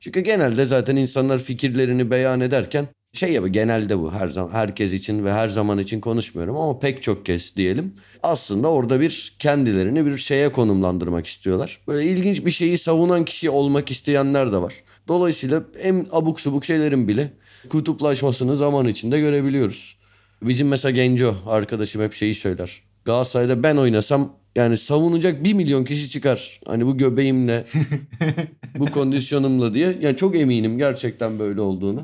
Çünkü genelde zaten insanlar fikirlerini beyan ederken şey ya genelde bu her zaman herkes için ve her zaman için konuşmuyorum ama pek çok kez diyelim. Aslında orada bir kendilerini bir şeye konumlandırmak istiyorlar. Böyle ilginç bir şeyi savunan kişi olmak isteyenler de var. Dolayısıyla en abuk subuk şeylerin bile kutuplaşmasını zaman içinde görebiliyoruz. Bizim mesela Genco arkadaşım hep şeyi söyler. Galatasaray'da ben oynasam yani savunacak bir milyon kişi çıkar. Hani bu göbeğimle, bu kondisyonumla diye. Yani çok eminim gerçekten böyle olduğunu.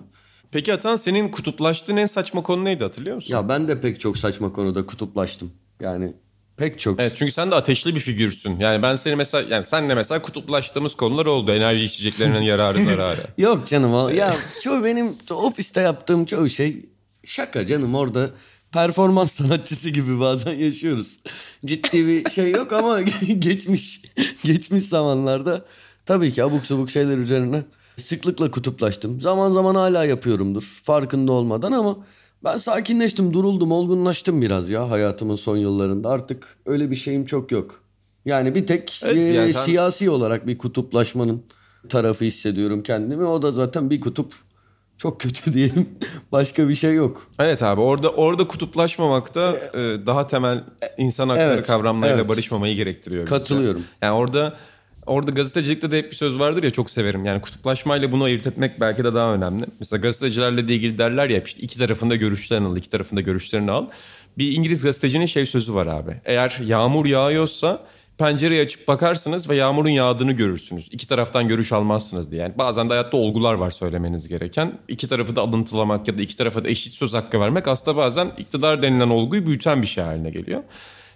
Peki Atan senin kutuplaştığın en saçma konu neydi hatırlıyor musun? Ya ben de pek çok saçma konuda kutuplaştım. Yani pek çok. Evet çünkü sen de ateşli bir figürsün. Yani ben seni mesela yani senle mesela kutuplaştığımız konular oldu. Enerji içeceklerinin yararı zararı. Yok canım o. Ya çoğu benim ofiste yaptığım çoğu şey şaka canım orada performans sanatçısı gibi bazen yaşıyoruz. Ciddi bir şey yok ama geçmiş geçmiş zamanlarda tabii ki abuk sabuk şeyler üzerine sıklıkla kutuplaştım. Zaman zaman hala yapıyorumdur farkında olmadan ama ben sakinleştim, duruldum, olgunlaştım biraz ya hayatımın son yıllarında. Artık öyle bir şeyim çok yok. Yani bir tek Evet, e, yani sen- siyasi olarak bir kutuplaşmanın tarafı hissediyorum kendimi. O da zaten bir kutup çok kötü diyelim. Başka bir şey yok. Evet abi orada orada kutuplaşmamakta e, daha temel insan hakları Evet, kavramlarıyla evet. barışmamayı gerektiriyor. bize. Katılıyorum. Yani orada orada gazetecilikte de hep bir söz vardır ya çok severim. Yani kutuplaşmayla bunu ayırt etmek belki de daha önemli. Mesela gazetecilerle de ilgili derler ya işte iki tarafında görüşlerini al, iki tarafında görüşlerini al. Bir İngiliz gazetecinin şey sözü var abi. Eğer yağmur yağıyorsa pencereyi açıp bakarsınız ve yağmurun yağdığını görürsünüz. İki taraftan görüş almazsınız diye. Yani bazen de hayatta olgular var söylemeniz gereken. İki tarafı da alıntılamak ya da iki tarafa da eşit söz hakkı vermek aslında bazen iktidar denilen olguyu büyüten bir şey haline geliyor.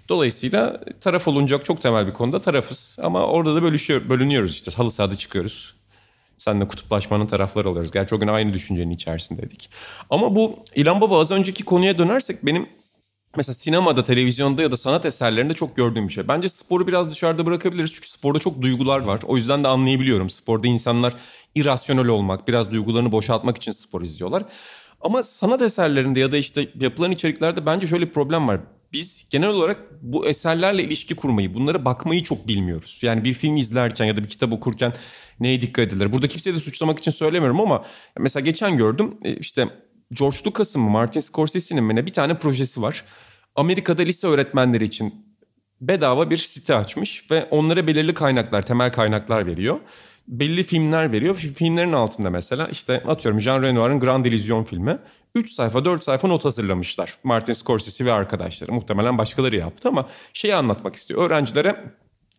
Dolayısıyla taraf olunacak çok temel bir konuda tarafız. Ama orada da bölüşüyor, bölünüyoruz işte. Halı sahada çıkıyoruz. Seninle kutuplaşmanın tarafları oluyoruz. Gerçi o gün aynı düşüncenin içerisindeydik. Ama bu İlhan Baba az önceki konuya dönersek benim mesela sinemada, televizyonda ya da sanat eserlerinde çok gördüğüm bir şey. Bence sporu biraz dışarıda bırakabiliriz. Çünkü sporda çok duygular var. O yüzden de anlayabiliyorum. Sporda insanlar irasyonel olmak, biraz duygularını boşaltmak için spor izliyorlar. Ama sanat eserlerinde ya da işte yapılan içeriklerde bence şöyle bir problem var. Biz genel olarak bu eserlerle ilişki kurmayı, bunlara bakmayı çok bilmiyoruz. Yani bir film izlerken ya da bir kitap okurken neye dikkat edilir? Burada kimseyi de suçlamak için söylemiyorum ama mesela geçen gördüm e, işte George Lucas'ın mı Martin Scorsese'nin mi ne bir tane projesi var. Amerika'da lise öğretmenleri için bedava bir site açmış ve onlara belirli kaynaklar, temel kaynaklar veriyor. Belli filmler veriyor. Fi- Filmlerin altında mesela işte atıyorum Jean Renoir'ın Grand Illusion filmi. 3 sayfa 4 sayfa not hazırlamışlar. Martin Scorsese ve arkadaşları. Muhtemelen başkaları yaptı ama şeyi anlatmak istiyor. Öğrencilere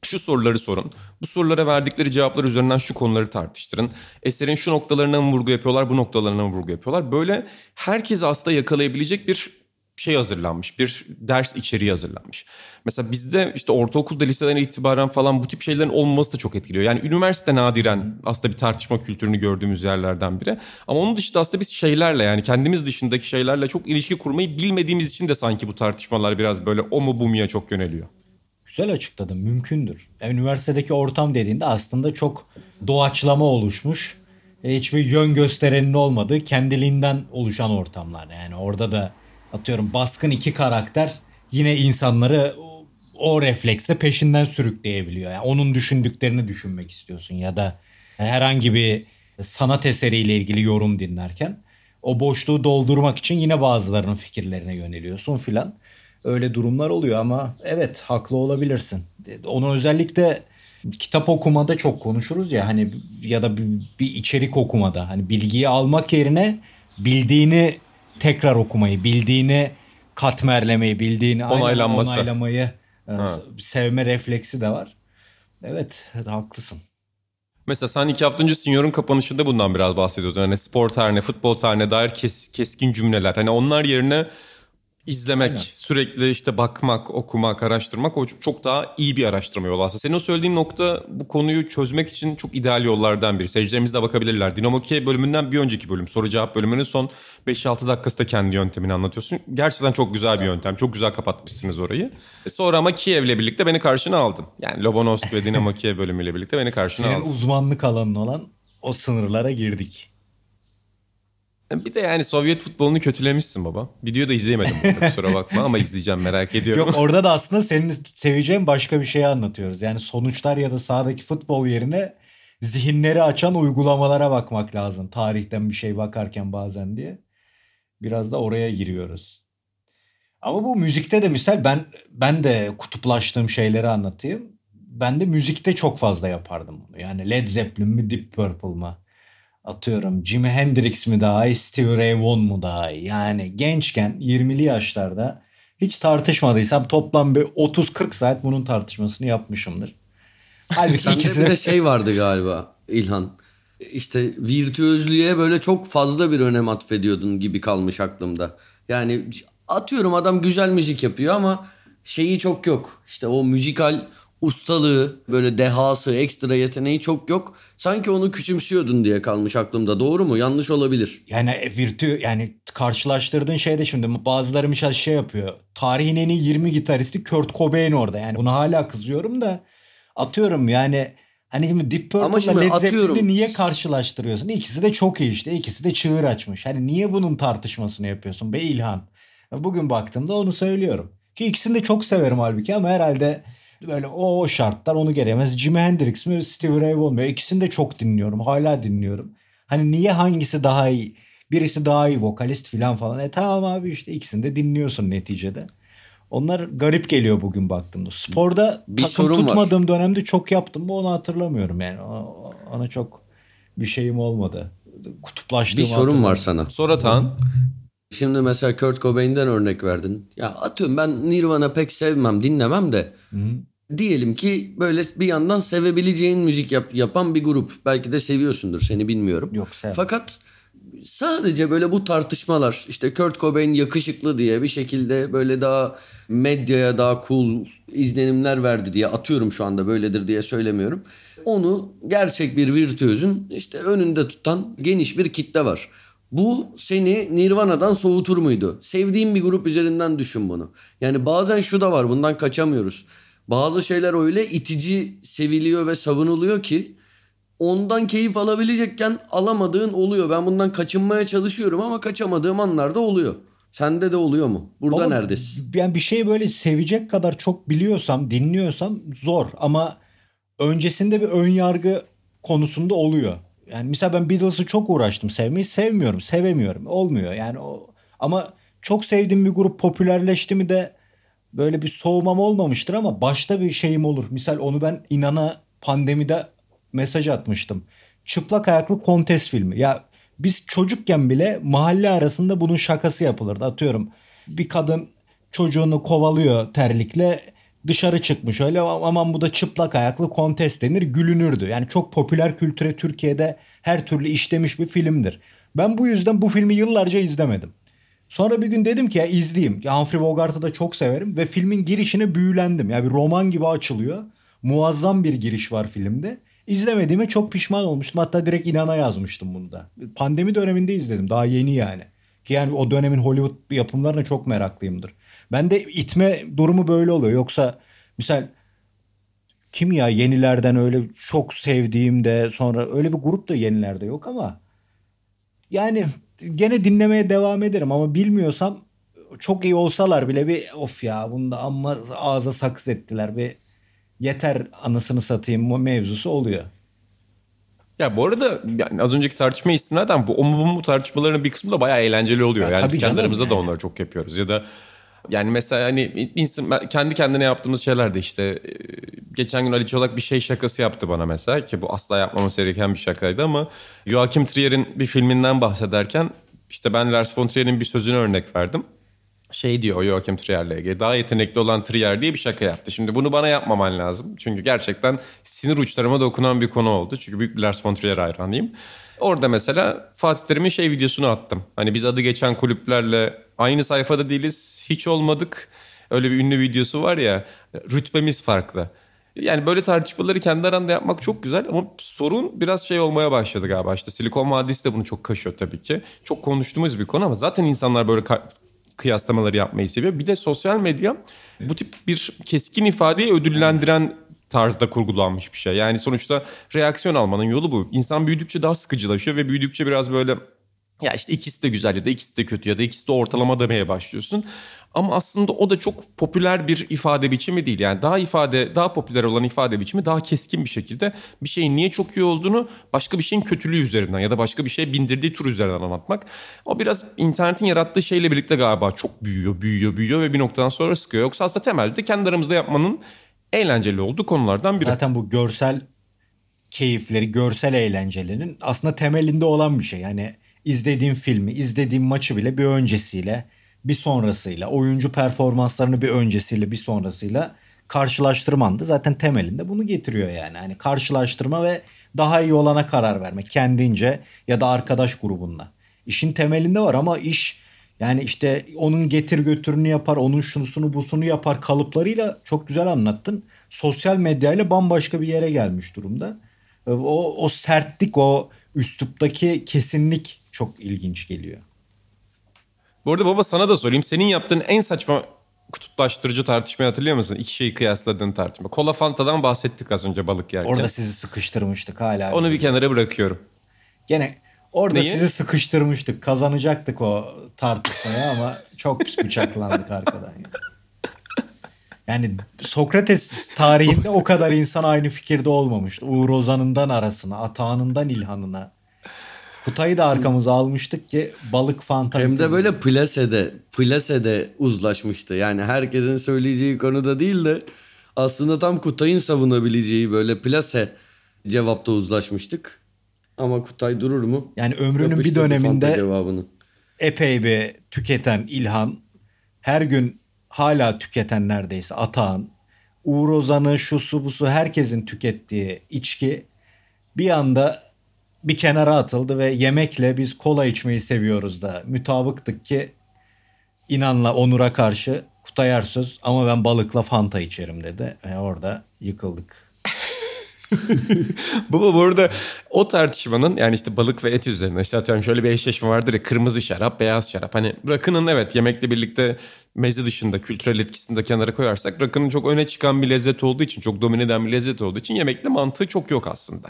şu soruları sorun. Bu sorulara verdikleri cevaplar üzerinden şu konuları tartıştırın. Eserin şu noktalarına mı vurgu yapıyorlar, bu noktalarına mı vurgu yapıyorlar. Böyle herkes aslında yakalayabilecek bir şey hazırlanmış. Bir ders içeriği hazırlanmış. Mesela bizde işte ortaokulda liseden itibaren falan bu tip şeylerin olmaması da çok etkiliyor. Yani üniversite nadiren aslında bir tartışma kültürünü gördüğümüz yerlerden biri. Ama onun dışında aslında biz şeylerle yani kendimiz dışındaki şeylerle çok ilişki kurmayı bilmediğimiz için de sanki bu tartışmalar biraz böyle o mu bu muya çok yöneliyor. Güzel açıkladın. Mümkündür. Üniversitedeki ortam dediğinde aslında çok doğaçlama oluşmuş. Hiçbir yön gösterenin olmadığı kendiliğinden oluşan ortamlar. Yani orada da atıyorum baskın iki karakter yine insanları o, o refleksle peşinden sürükleyebiliyor. Yani onun düşündüklerini düşünmek istiyorsun ya da herhangi bir sanat eseriyle ilgili yorum dinlerken o boşluğu doldurmak için yine bazılarının fikirlerine yöneliyorsun filan. Öyle durumlar oluyor ama evet haklı olabilirsin. Onu özellikle kitap okumada çok konuşuruz ya hani ya da bir, bir içerik okumada hani bilgiyi almak yerine bildiğini tekrar okumayı, bildiğini katmerlemeyi, bildiğini Onaylanması. onaylamayı e, sevme refleksi de var. Evet, haklısın. Mesela sen iki hafta önce Senior'un kapanışında bundan biraz bahsediyordun. Hani spor tarihine, futbol tarihine dair kes, keskin cümleler. Hani onlar yerine izlemek, Aynen. sürekli işte bakmak, okumak, araştırmak o çok daha iyi bir araştırma yolu aslında. Senin o söylediğin nokta bu konuyu çözmek için çok ideal yollardan biri. Seyircilerimiz de bakabilirler. Dinamo Kiev bölümünden bir önceki bölüm, soru cevap bölümünün son 5-6 dakikasında kendi yöntemini anlatıyorsun. Gerçekten çok güzel bir yöntem. Çok güzel kapatmışsınız orayı. E sonra ama Kiev'le birlikte beni karşına aldın. Yani Lobanovsk ve Dinamo Kiev bölümüyle birlikte beni karşına Senin aldın. uzmanlık alanın olan o sınırlara girdik. Bir de yani Sovyet futbolunu kötülemişsin baba. Video da izleyemedim burada kusura bakma ama izleyeceğim merak ediyorum. Yok orada da aslında senin seveceğin başka bir şeyi anlatıyoruz. Yani sonuçlar ya da sahadaki futbol yerine zihinleri açan uygulamalara bakmak lazım. Tarihten bir şey bakarken bazen diye. Biraz da oraya giriyoruz. Ama bu müzikte de misal ben ben de kutuplaştığım şeyleri anlatayım. Ben de müzikte çok fazla yapardım. Yani Led Zeppelin mi Deep Purple mı? Atıyorum Jimi Hendrix mi daha iyi, Stevie Ray Vaughan mu daha iyi? Yani gençken 20'li yaşlarda hiç tartışmadıysam toplam bir 30-40 saat bunun tartışmasını yapmışımdır. Halbuki Sende bir de şey vardı galiba İlhan. İşte virtüözlüğe böyle çok fazla bir önem atfediyordun gibi kalmış aklımda. Yani atıyorum adam güzel müzik yapıyor ama şeyi çok yok. İşte o müzikal ustalığı, böyle dehası, ekstra yeteneği çok yok. Sanki onu küçümsüyordun diye kalmış aklımda. Doğru mu? Yanlış olabilir. Yani e, virtü yani karşılaştırdığın şey de şimdi bazıları mesela şey yapıyor. Tarihin en iyi 20 gitaristi Kurt Cobain orada. Yani buna hala kızıyorum da atıyorum yani Hani şimdi Deep Purple'la Led Zeppelin'i niye karşılaştırıyorsun? İkisi de çok iyi işte. İkisi de çığır açmış. Hani niye bunun tartışmasını yapıyorsun be İlhan? Bugün baktığımda onu söylüyorum. Ki ikisini de çok severim halbuki ama herhalde böyle o şartlar onu gelemez. Jimi Hendrix mi Stevie Ray Vaughan mi? İkisini de çok dinliyorum. Hala dinliyorum. Hani niye hangisi daha iyi? Birisi daha iyi vokalist falan falan. E tamam abi işte ikisini de dinliyorsun neticede. Onlar garip geliyor bugün baktığımda. Sporda bir takım tutmadığım var. dönemde çok yaptım mı onu hatırlamıyorum yani. Ona çok bir şeyim olmadı. Kutuplaştığım Bir sorun var sana. Soratan. Şimdi mesela Kurt Cobain'den örnek verdin. Ya atıyorum ben Nirvana pek sevmem, dinlemem de. Hı. Diyelim ki böyle bir yandan sevebileceğin müzik yap, yapan bir grup. Belki de seviyorsundur seni bilmiyorum. Yok sevmem. Fakat sadece böyle bu tartışmalar işte Kurt Cobain yakışıklı diye bir şekilde böyle daha medyaya daha cool izlenimler verdi diye atıyorum şu anda böyledir diye söylemiyorum. Onu gerçek bir virtüözün işte önünde tutan geniş bir kitle var. Bu seni Nirvana'dan soğutur muydu? Sevdiğin bir grup üzerinden düşün bunu. Yani bazen şu da var bundan kaçamıyoruz. Bazı şeyler öyle itici seviliyor ve savunuluyor ki ondan keyif alabilecekken alamadığın oluyor. Ben bundan kaçınmaya çalışıyorum ama kaçamadığım anlarda oluyor. Sende de oluyor mu? Burada ama neredesin? Yani bir şey böyle sevecek kadar çok biliyorsam, dinliyorsam zor ama öncesinde bir ön yargı konusunda oluyor. Yani mesela ben Beatles'ı çok uğraştım sevmeyi. Sevmiyorum, sevemiyorum. Olmuyor yani o ama çok sevdiğim bir grup popülerleşti mi de böyle bir soğumam olmamıştır ama başta bir şeyim olur. Misal onu ben inana pandemide mesaj atmıştım. Çıplak ayaklı kontes filmi. Ya biz çocukken bile mahalle arasında bunun şakası yapılırdı. Atıyorum bir kadın çocuğunu kovalıyor terlikle dışarı çıkmış öyle aman bu da çıplak ayaklı kontes denir gülünürdü. Yani çok popüler kültüre Türkiye'de her türlü işlemiş bir filmdir. Ben bu yüzden bu filmi yıllarca izlemedim. Sonra bir gün dedim ki ya izleyeyim. Ya Humphrey Bogart'ı da çok severim ve filmin girişine büyülendim. Ya bir roman gibi açılıyor. Muazzam bir giriş var filmde. İzlemediğime çok pişman olmuştum. Hatta direkt inana yazmıştım bunu da. Pandemi döneminde izledim. Daha yeni yani. Ki yani o dönemin Hollywood yapımlarına çok meraklıyımdır. Ben de itme durumu böyle oluyor. Yoksa misal kim ya yenilerden öyle çok sevdiğim de sonra öyle bir grup da yenilerde yok ama yani gene dinlemeye devam ederim ama bilmiyorsam çok iyi olsalar bile bir of ya bunda amma ağza sakız ettiler bir yeter anasını satayım mevzusu oluyor. Ya bu arada yani az önceki tartışma istinaden bu o mu bu mu tartışmaların bir kısmı da bayağı eğlenceli oluyor. Ya yani biz kendi aramızda da onları çok yapıyoruz. Ya da yani mesela hani insan, kendi kendine yaptığımız şeyler de işte e, geçen gün Ali Çolak bir şey şakası yaptı bana mesela ki bu asla yapmaması gereken bir şakaydı ama Joachim Trier'in bir filminden bahsederken işte ben Lars von Trier'in bir sözünü örnek verdim. Şey diyor Joachim Trier'le ilgili daha yetenekli olan Trier diye bir şaka yaptı. Şimdi bunu bana yapmaman lazım. Çünkü gerçekten sinir uçlarıma dokunan bir konu oldu. Çünkü büyük bir Lars von Trier hayranıyım. Orada mesela Fatih Terim'in şey videosunu attım. Hani biz adı geçen kulüplerle aynı sayfada değiliz, hiç olmadık. Öyle bir ünlü videosu var ya, rütbemiz farklı. Yani böyle tartışmaları kendi aranda yapmak çok güzel ama sorun biraz şey olmaya başladı galiba. İşte Silikon Vadisi de bunu çok kaşıyor tabii ki. Çok konuştuğumuz bir konu ama zaten insanlar böyle kıyaslamaları yapmayı seviyor. Bir de sosyal medya bu tip bir keskin ifadeyi ödüllendiren tarzda kurgulanmış bir şey. Yani sonuçta reaksiyon almanın yolu bu. İnsan büyüdükçe daha sıkıcılaşıyor ve büyüdükçe biraz böyle ya işte ikisi de güzel ya da ikisi de kötü ya da ikisi de ortalama demeye başlıyorsun. Ama aslında o da çok popüler bir ifade biçimi değil. Yani daha ifade, daha popüler olan ifade biçimi daha keskin bir şekilde bir şeyin niye çok iyi olduğunu başka bir şeyin kötülüğü üzerinden ya da başka bir şeye bindirdiği tur üzerinden anlatmak. O biraz internetin yarattığı şeyle birlikte galiba çok büyüyor, büyüyor, büyüyor ve bir noktadan sonra sıkıyor. Yoksa aslında temelde kendi aramızda yapmanın eğlenceli olduğu konulardan biri. Zaten bu görsel keyifleri, görsel eğlencelerinin aslında temelinde olan bir şey. Yani izlediğin filmi, izlediğin maçı bile bir öncesiyle, bir sonrasıyla, oyuncu performanslarını bir öncesiyle, bir sonrasıyla karşılaştırman da zaten temelinde bunu getiriyor yani. Hani karşılaştırma ve daha iyi olana karar verme kendince ya da arkadaş grubunla. İşin temelinde var ama iş yani işte onun getir götürünü yapar, onun şunusunu busunu yapar kalıplarıyla çok güzel anlattın. Sosyal medyayla bambaşka bir yere gelmiş durumda. O, o sertlik, o üsluptaki kesinlik çok ilginç geliyor. Bu arada baba sana da sorayım. Senin yaptığın en saçma kutuplaştırıcı tartışmayı hatırlıyor musun? İki şeyi kıyasladığın tartışma. Kola Fanta'dan bahsettik az önce balık yerken. Orada sizi sıkıştırmıştık hala. Onu bir kenara bırakıyorum. Gene orada Neyi? sizi sıkıştırmıştık. Kazanacaktık o tartışmayı ama çok bıçaklandık arkadan. Yani. Yani Sokrates tarihinde o kadar insan aynı fikirde olmamıştı. Uğur Ozan'ından arasına, Atağan'ından İlhan'ına. Kutay'ı da arkamıza almıştık ki balık fanta. Hem de böyle plasede, plasede uzlaşmıştı. Yani herkesin söyleyeceği konuda değil de aslında tam Kutay'ın savunabileceği böyle plase cevapta uzlaşmıştık. Ama Kutay durur mu? Yani ömrünün bir Yapıştırdı Fanta döneminde cevabını. epey bir tüketen İlhan, her gün hala tüketen neredeyse Atahan, Uğur Ozan'ı, şusu busu herkesin tükettiği içki bir anda bir kenara atıldı ve yemekle biz kola içmeyi seviyoruz da mütabıktık ki İnan'la Onur'a karşı Kutay Ersöz ama ben balıkla Fanta içerim dedi. Ve orada yıkıldık. Baba bu arada o tartışmanın yani işte balık ve et üzerine işte atıyorum şöyle bir eşleşme vardır ya kırmızı şarap beyaz şarap. Hani rakının evet yemekle birlikte meze dışında kültürel etkisini de kenara koyarsak rakının çok öne çıkan bir lezzet olduğu için çok domine eden bir lezzet olduğu için yemekle mantığı çok yok aslında.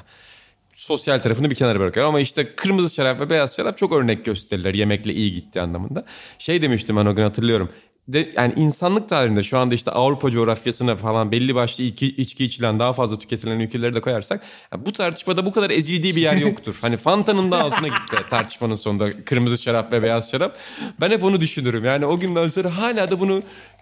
Sosyal tarafını bir kenara bırakıyor ama işte kırmızı şarap ve beyaz şarap çok örnek gösterirler yemekle iyi gitti anlamında. Şey demiştim ben o gün hatırlıyorum. De, yani insanlık tarihinde şu anda işte Avrupa coğrafyasına falan belli başlı içki, içki içilen daha fazla tüketilen ülkeleri de koyarsak yani bu tartışmada bu kadar ezildiği bir yer yoktur. hani Fanta'nın da altına gitti tartışmanın sonunda kırmızı şarap ve beyaz şarap. Ben hep onu düşünürüm. Yani o günden sonra hala da bunu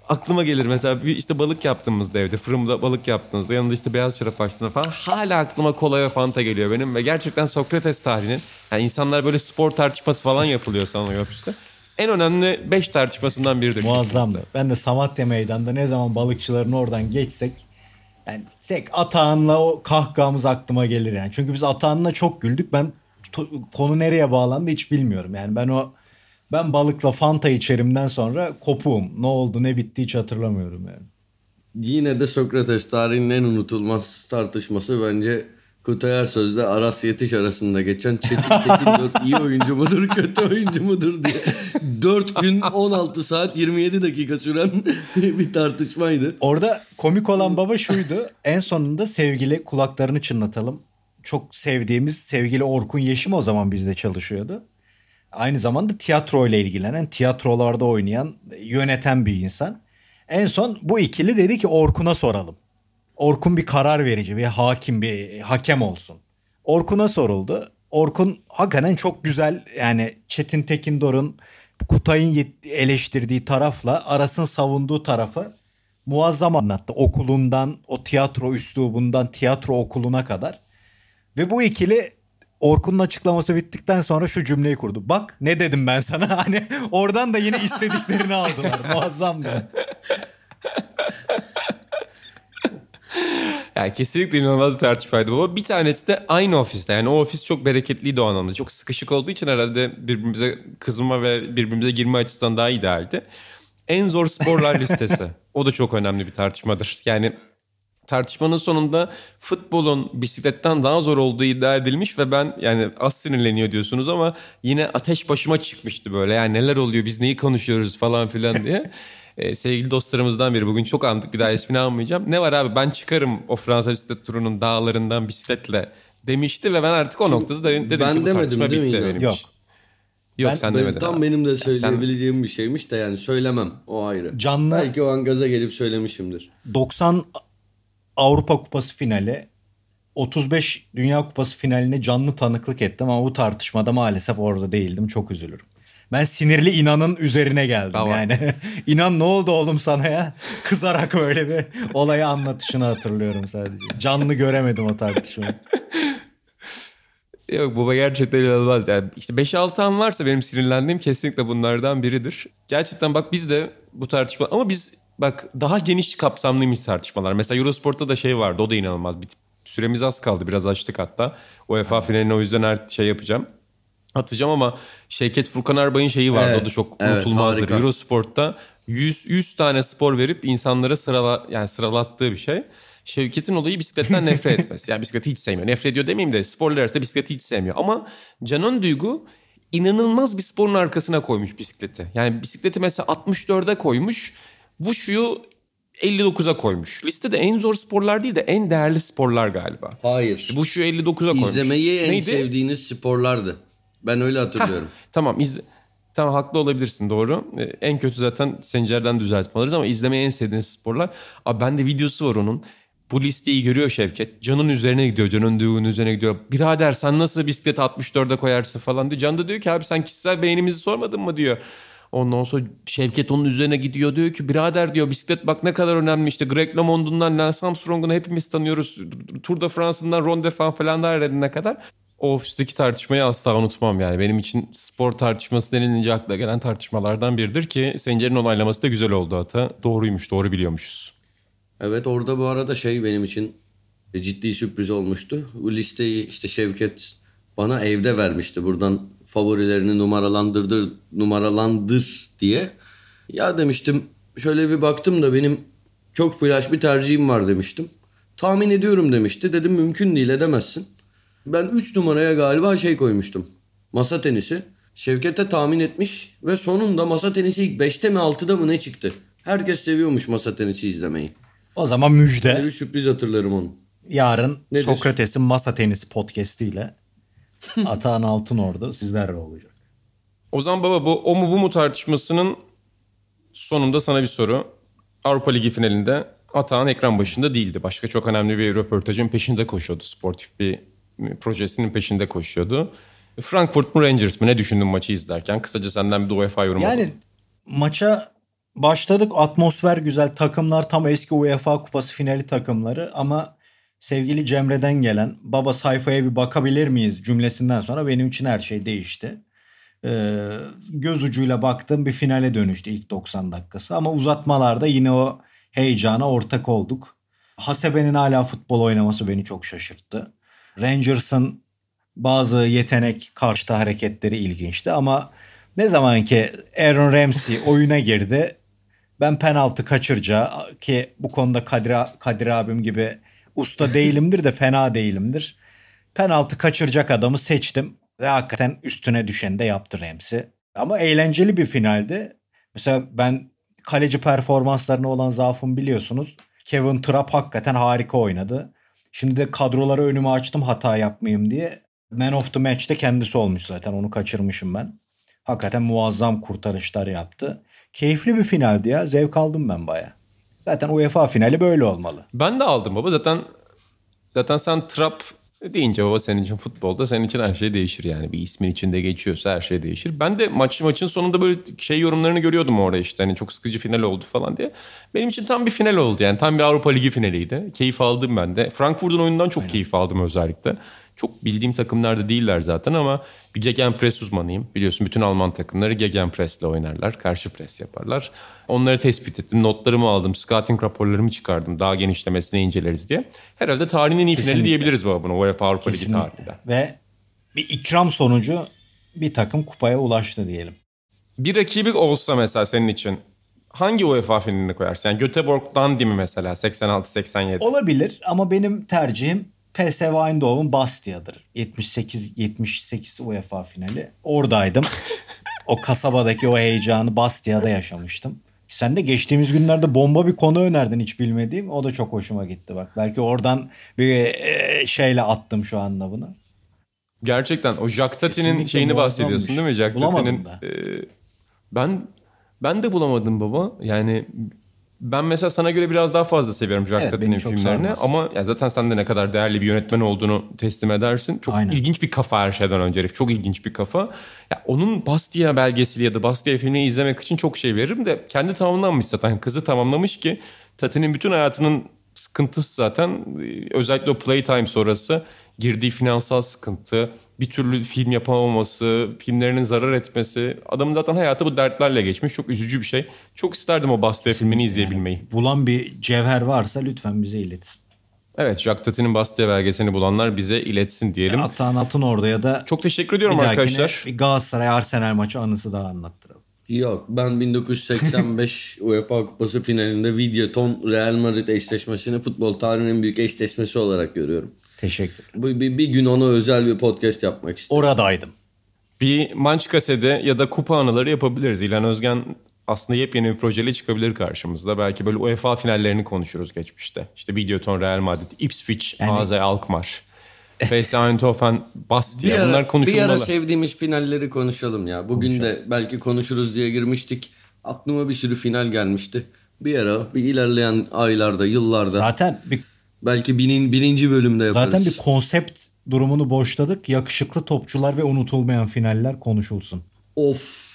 aklıma gelir. Mesela bir işte balık yaptığımızda evde fırında balık yaptığımızda yanında işte beyaz şarap açtığında falan hala aklıma kola ve Fanta geliyor benim. Ve gerçekten Sokrates tarihinin yani insanlar böyle spor tartışması falan yapılıyor sanıyor işte. En önemli 5 tartışmasından biridir. Muazzamdı. Ben de Samatya Meydanı'nda ne zaman balıkçıların oradan geçsek yani sek Atahan'la o kahkahamız aklıma gelir yani. Çünkü biz Atahan'la çok güldük. Ben to- konu nereye bağlandı hiç bilmiyorum. Yani ben o Ben balıkla Fanta içerimden sonra kopuğum. Ne oldu ne bitti hiç hatırlamıyorum yani. Yine de Sokrates tarihinin en unutulmaz tartışması bence Kutay Ersöz'le Aras Yetiş arasında geçen Çetin Tekindor iyi oyuncu mudur kötü oyuncu mudur diye 4 gün 16 saat 27 dakika süren bir tartışmaydı. Orada komik olan baba şuydu. En sonunda sevgili kulaklarını çınlatalım. Çok sevdiğimiz sevgili Orkun Yeşim o zaman bizde çalışıyordu. Aynı zamanda tiyatro ile ilgilenen, tiyatrolarda oynayan, yöneten bir insan. En son bu ikili dedi ki Orkun'a soralım. Orkun bir karar verici, bir hakim, bir hakem olsun. Orkun'a soruldu. Orkun hakikaten çok güzel yani Çetin Tekindor'un Kutay'ın eleştirdiği tarafla Aras'ın savunduğu tarafı muazzam anlattı. Okulundan, o tiyatro üslubundan tiyatro okuluna kadar. Ve bu ikili Orkun'un açıklaması bittikten sonra şu cümleyi kurdu. Bak ne dedim ben sana hani oradan da yine istediklerini aldılar. Muazzam bir. Yani kesinlikle inanılmaz bir tartışmaydı bu. Bir tanesi de aynı ofiste. Yani o ofis çok bereketliydi o anlamda. Çok sıkışık olduğu için herhalde birbirimize kızma ve birbirimize girme açısından daha idealdi. En zor sporlar listesi. O da çok önemli bir tartışmadır. Yani tartışmanın sonunda futbolun bisikletten daha zor olduğu iddia edilmiş ve ben yani az sinirleniyor diyorsunuz ama yine ateş başıma çıkmıştı böyle. Yani neler oluyor biz neyi konuşuyoruz falan filan diye. Ee, sevgili dostlarımızdan biri bugün çok andık bir daha ismini almayacağım. Ne var abi ben çıkarım o Fransa bisiklet turunun dağlarından bisikletle demişti ve ben artık o noktada dedim, dedim ben ki bu demedim tartışma değil mi bitti benim Yok. için. Yok Ben- sen Ben, demedin. tam abi. benim de Ya sen- söyleyebileceğim bir şeymiş de yani söylemem o ayrı. Canlı Belki o an gaza gelip söylemişimdir. 90 Avrupa Kupası finali 35 Dünya Kupası finaline canlı tanıklık ettim ama bu tartışmada maalesef orada değildim. Çok üzülürüm. Ben sinirli inanın üzerine geldim Tamam. yani. inan ne oldu oğlum sana ya? Kızarak böyle bir olayı anlatışını hatırlıyorum sadece. Canlı göremedim o tartışmayı. Yok baba gerçekten inanılmaz. Yani işte 5-6 an varsa benim sinirlendiğim kesinlikle bunlardan biridir. Gerçekten bak biz de bu tartışma ama biz bak daha geniş kapsamlıymış tartışmalar. Mesela Eurosport'ta da şey vardı o da inanılmaz. Bir, süremiz az kaldı biraz açtık hatta. UEFA finaline o yüzden her şey yapacağım. Atacağım ama Şevket Furkan Arbay'ın şeyi vardı Evet, o da çok evet, unutulmazdır. harika. Eurosport'ta 100, 100 tane spor verip insanlara sırala, yani sıralattığı bir şey. Şevket'in olayı bisikletten nefret etmesi. Yani bisikleti hiç sevmiyor. Nefret ediyor demeyeyim de sporlar arasında bisikleti hiç sevmiyor. Ama Canan Duygu inanılmaz bir sporun arkasına koymuş bisikleti. Yani bisikleti mesela 64'e koymuş. Bu şuyu 59'a koymuş. Listede en zor sporlar değil de en değerli sporlar galiba. Hayır. İşte bu şuyu 59'a koymuş. İzlemeyi en Neydi? sevdiğiniz sporlardı. Ben öyle hatırlıyorum. Tamam izle. Tamam haklı olabilirsin doğru. Ee, en kötü zaten Sencer'den düzeltme alırız ama izlemeyi en sevdiğiniz sporlar. Abi bende videosu var onun. Bu listeyi görüyor Şevket. Can'ın üzerine gidiyor. Can'ın Duygu'nun üzerine gidiyor. Birader sen nasıl bisiklet 64'e koyarsın falan diyor. Can da diyor ki abi sen kişisel beğenimizi sormadın mı diyor. Ondan sonra Şevket onun üzerine gidiyor diyor ki birader diyor bisiklet bak ne kadar önemli işte Greg LeMond'undan Lance Armstrong'unu hepimiz tanıyoruz. Tour de France'ından Ronde falan falan da kadar. O ofisteki tartışmayı asla unutmam yani. Benim için spor tartışması denilince akla gelen tartışmalardan biridir ki Sencer'in onaylaması da güzel oldu hatta. Doğruymuş, doğru biliyormuşuz. Evet orada bu arada şey benim için ciddi sürpriz olmuştu. Bu listeyi işte Şevket bana evde vermişti. Buradan favorilerini numaralandırdır, numaralandır diye. Ya demiştim şöyle bir baktım da benim çok flash bir tercihim var demiştim. Tahmin ediyorum demişti. Dedim mümkün değil edemezsin. Ben 3 numaraya galiba şey koymuştum. Masa tenisi. Şevket'e tahmin etmiş ve sonunda masa tenisi ilk 5'te mi 6'da mı ne çıktı? Herkes seviyormuş masa tenisi izlemeyi. O zaman müjde. Bir sürpriz hatırlarım onu. Yarın Nedir? Sokrates'in masa tenisi podcastiyle Atahan Altınordu sizlerle olacak. O zaman baba bu o mu bu mu tartışmasının sonunda sana bir soru. Avrupa Ligi finalinde Atahan ekran başında değildi. Başka çok önemli bir röportajın peşinde koşuyordu. Sportif bir projesinin peşinde koşuyordu. Frankfurt mu Rangers mı ne düşündün maçı izlerken? Kısaca senden bir UEFA yorumu alalım. Yani maça başladık atmosfer güzel takımlar tam eski UEFA kupası finali takımları ama sevgili Cemre'den gelen baba sayfaya bir bakabilir miyiz cümlesinden sonra benim için her şey değişti. Ee, göz ucuyla baktım bir finale dönüştü ilk 90 dakikası ama uzatmalarda yine o heyecana ortak olduk. Hasebe'nin hala futbol oynaması beni çok şaşırttı. Rangers'ın bazı yetenek karşıtı hareketleri ilginçti ama Ne zaman ki Aaron Ramsey oyuna girdi ben penaltı kaçırca ki bu konuda Kadir, Kadir abim gibi usta değilimdir de fena değilimdir. Penaltı kaçıracak adamı seçtim ve hakikaten üstüne düşeni de yaptı Ramsey. Ama eğlenceli bir finaldi. Mesela ben kaleci performanslarına olan zaafım biliyorsunuz. Kevin Trapp hakikaten harika oynadı. Şimdi de kadroları önüme açtım hata yapmayayım diye. Man of the match de kendisi olmuş zaten onu kaçırmışım ben. Hakikaten muazzam kurtarışlar yaptı. Keyifli bir finaldi ya. Zevk aldım ben baya. Zaten UEFA finali böyle olmalı. Ben de aldım baba. Zaten zaten sen trap deyince baba senin için futbolda senin için her şey değişir yani. Bir ismin içinde geçiyorsa her şey değişir. Ben de maç maçın sonunda böyle şey yorumlarını görüyordum orada işte. Hani çok sıkıcı final oldu falan diye. Benim için tam bir final oldu yani. Tam bir Avrupa Ligi finaliydi. Keyif aldım ben de. Frankfurt'un oyunundan çok Aynen. keyif aldım özellikle. Çok bildiğim takımlar da değiller zaten ama bir gegenpress uzmanıyım. Biliyorsun bütün Alman takımları gegenpress ile oynarlar. Karşı pres yaparlar. Onları tespit ettim. Notlarımı aldım. Scouting raporlarımı çıkardım. Daha genişlemesine inceleriz diye. Herhalde tarihin en iyi Kesinlikle. finali diyebiliriz baba bunu. UEFA Avrupa Ligi tarihinde. Ve bir ikram sonucu bir takım kupaya ulaştı diyelim. Bir rakibi olsa mesela senin için hangi UEFA finalini koyarsın? Yani Göteborg'dan değil mi mesela 86-87? Olabilir ama benim tercihim PSV Eindhoven Bastia'dır. 78-78 UEFA finali. Oradaydım. o kasabadaki o heyecanı Bastia'da yaşamıştım. Sen de geçtiğimiz günlerde bomba bir konu önerdin hiç bilmediğim. O da çok hoşuma gitti bak. Belki oradan bir e, şeyle attım şu anda bunu. Gerçekten o Jacques Tati'nin şeyini bahsediyorsun değil mi? Jacques Tati'nin e, ben ben de bulamadım baba. Yani ben mesela sana göre biraz daha fazla seviyorum Jack evet, Tati'nin filmlerini. Ama ya zaten sen de ne kadar değerli bir yönetmen olduğunu teslim edersin. Çok Aynen. ilginç bir kafa her şeyden önce herif. Çok ilginç bir kafa. Ya onun Bastia belgeseli ya da Bastia filmini izlemek için çok şey veririm de kendi tamamlanmış zaten. Kızı tamamlamış ki Tati'nin bütün hayatının sıkıntısı zaten özellikle o Playtime sonrası girdiği finansal sıkıntı, bir türlü film yapamaması, filmlerinin zarar etmesi. Adamın zaten hayatı bu dertlerle geçmiş. Çok üzücü bir şey. Çok isterdim o Bastia filmini izleyebilmeyi. Yani bulan bir cevher varsa lütfen bize iletsin. Evet Jacques Tati'nin Bastia belgesini bulanlar bize iletsin diyelim. Hatta Altın orada ya da Çok teşekkür ediyorum arkadaşlar. Bir Galatasaray Arsenal maçı anısı daha anlattıralım. Yok ben 1985 UEFA Kupası finalinde Videoton Real Madrid eşleşmesini futbol tarihinin büyük eşleşmesi olarak görüyorum. Teşekkür. Bu bir, bir gün ona özel bir podcast yapmak istiyorum. Oradaydım. Bir manç kasede ya da kupa anıları yapabiliriz. İlhan Özgen aslında yepyeni bir projeyle çıkabilir karşımızda. Belki böyle UEFA finallerini konuşuruz geçmişte. İşte Videoton Real Madrid, Ipswich, yani... AZ Alkmaar. PSV Eindhoven, Bastia ara, bunlar konuşulmalı. Bir ara sevdiğimiz finalleri konuşalım ya. Bugün konuşalım. de belki konuşuruz diye girmiştik. Aklıma bir sürü final gelmişti. Bir ara bir ilerleyen aylarda, yıllarda. Zaten bir belki binin, birinci bölümde yaparız. Zaten bir konsept durumunu boşladık. Yakışıklı topçular ve unutulmayan finaller konuşulsun. Of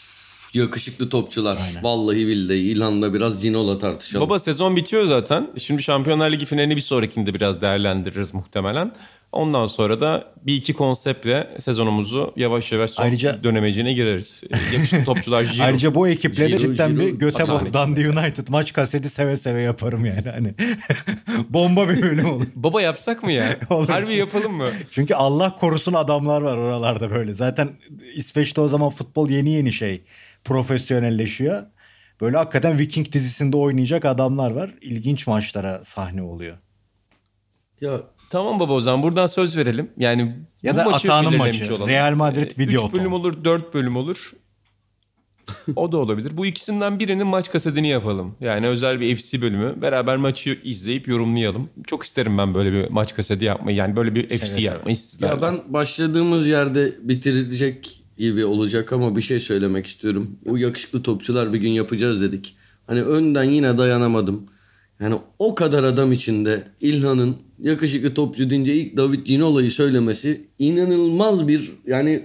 yakışıklı topçular. Aynen. Vallahi billahi İlhan'la biraz Cino'la tartışalım. Baba sezon bitiyor zaten. Şimdi Şampiyonlar Ligi finalini bir sonrakinde biraz değerlendiririz muhtemelen. Ondan sonra da bir iki konseptle sezonumuzu yavaş yavaş son Ayrıca, dönemecine gireriz. Yakışıklı topçular Giro. Ayrıca bu ekiple de cidden Giro, bir Göteborg Dundee United maç kaseti seve seve yaparım yani. Hani bomba bir bölüm olur. Baba yapsak mı ya? Harbi yapalım mı? Çünkü Allah korusun adamlar var oralarda böyle. Zaten İsveç'te o zaman futbol yeni yeni şey profesyonelleşiyor. Böyle hakikaten Viking dizisinde oynayacak adamlar var. İlginç maçlara sahne oluyor. Ya Tamam baba o zaman buradan söz verelim. Yani ya da Atağan'ın maçı. Olalım. Real Madrid ee, video. 3 bölüm olur, 4 bölüm olur. o da olabilir. Bu ikisinden birinin maç kasetini yapalım. Yani özel bir FC bölümü. Beraber maçı izleyip yorumlayalım. Çok isterim ben böyle bir maç kaseti yapmayı. Yani böyle bir FC seve yapmayı sizlerle. Ya ben başladığımız yerde bitirecek gibi olacak ama bir şey söylemek istiyorum. O yakışıklı topçular bir gün yapacağız dedik. Hani önden yine dayanamadım. Yani o kadar adam içinde İlhan'ın yakışıklı topçu deyince ilk David Ginola'yı söylemesi inanılmaz bir yani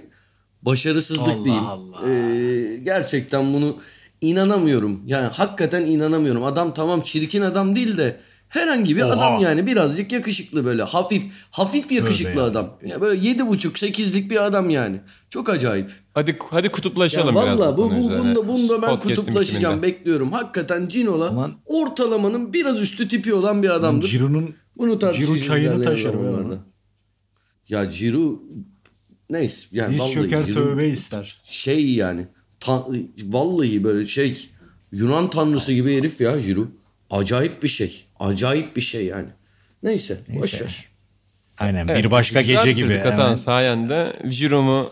başarısızlık Allah değil. Allah. Ee, gerçekten bunu inanamıyorum. Yani hakikaten inanamıyorum. Adam tamam çirkin adam değil de herhangi bir Oha. adam yani birazcık yakışıklı böyle hafif hafif yakışıklı Öyle adam. Yani. böyle yedi buçuk sekizlik bir adam yani. Çok acayip. Hadi hadi kutuplaşalım ya biraz. Valla bu, bu, bunda, bunda ben kutuplaşacağım bekliyorum. Hakikaten Cinola Aman. ortalamanın biraz üstü tipi olan bir adamdır. Ciro'nun bunu Ciro çayını taşır Ya Ciro neyse yani Diz çöker tövbe ister. Şey yani Ta- vallahi böyle şey Yunan tanrısı gibi herif ya Jiru. Acayip bir şey. Acayip bir şey yani. Neyse, boş ver. Aynen Evet, bir başka güzel gece gibi. bitirdik Atan hemen. sayende. Jiro'mu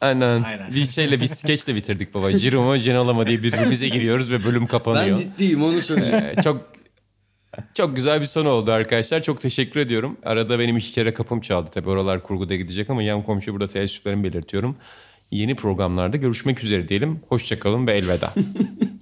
aynen, Aynen. bir şeyle bir skeçle bitirdik baba. Jiro'mu Cenolama diye birbirimize giriyoruz ve bölüm Ben kapanıyor. ciddiyim onu söyleyeyim. Ee, çok çok güzel bir son oldu arkadaşlar. Çok teşekkür ediyorum. Arada benim iki kere kapım çaldı. Tabii oralar kurguda gidecek ama yan komşu burada teessüflerimi belirtiyorum. Yeni programlarda görüşmek üzere diyelim. Hoşçakalın ve elveda.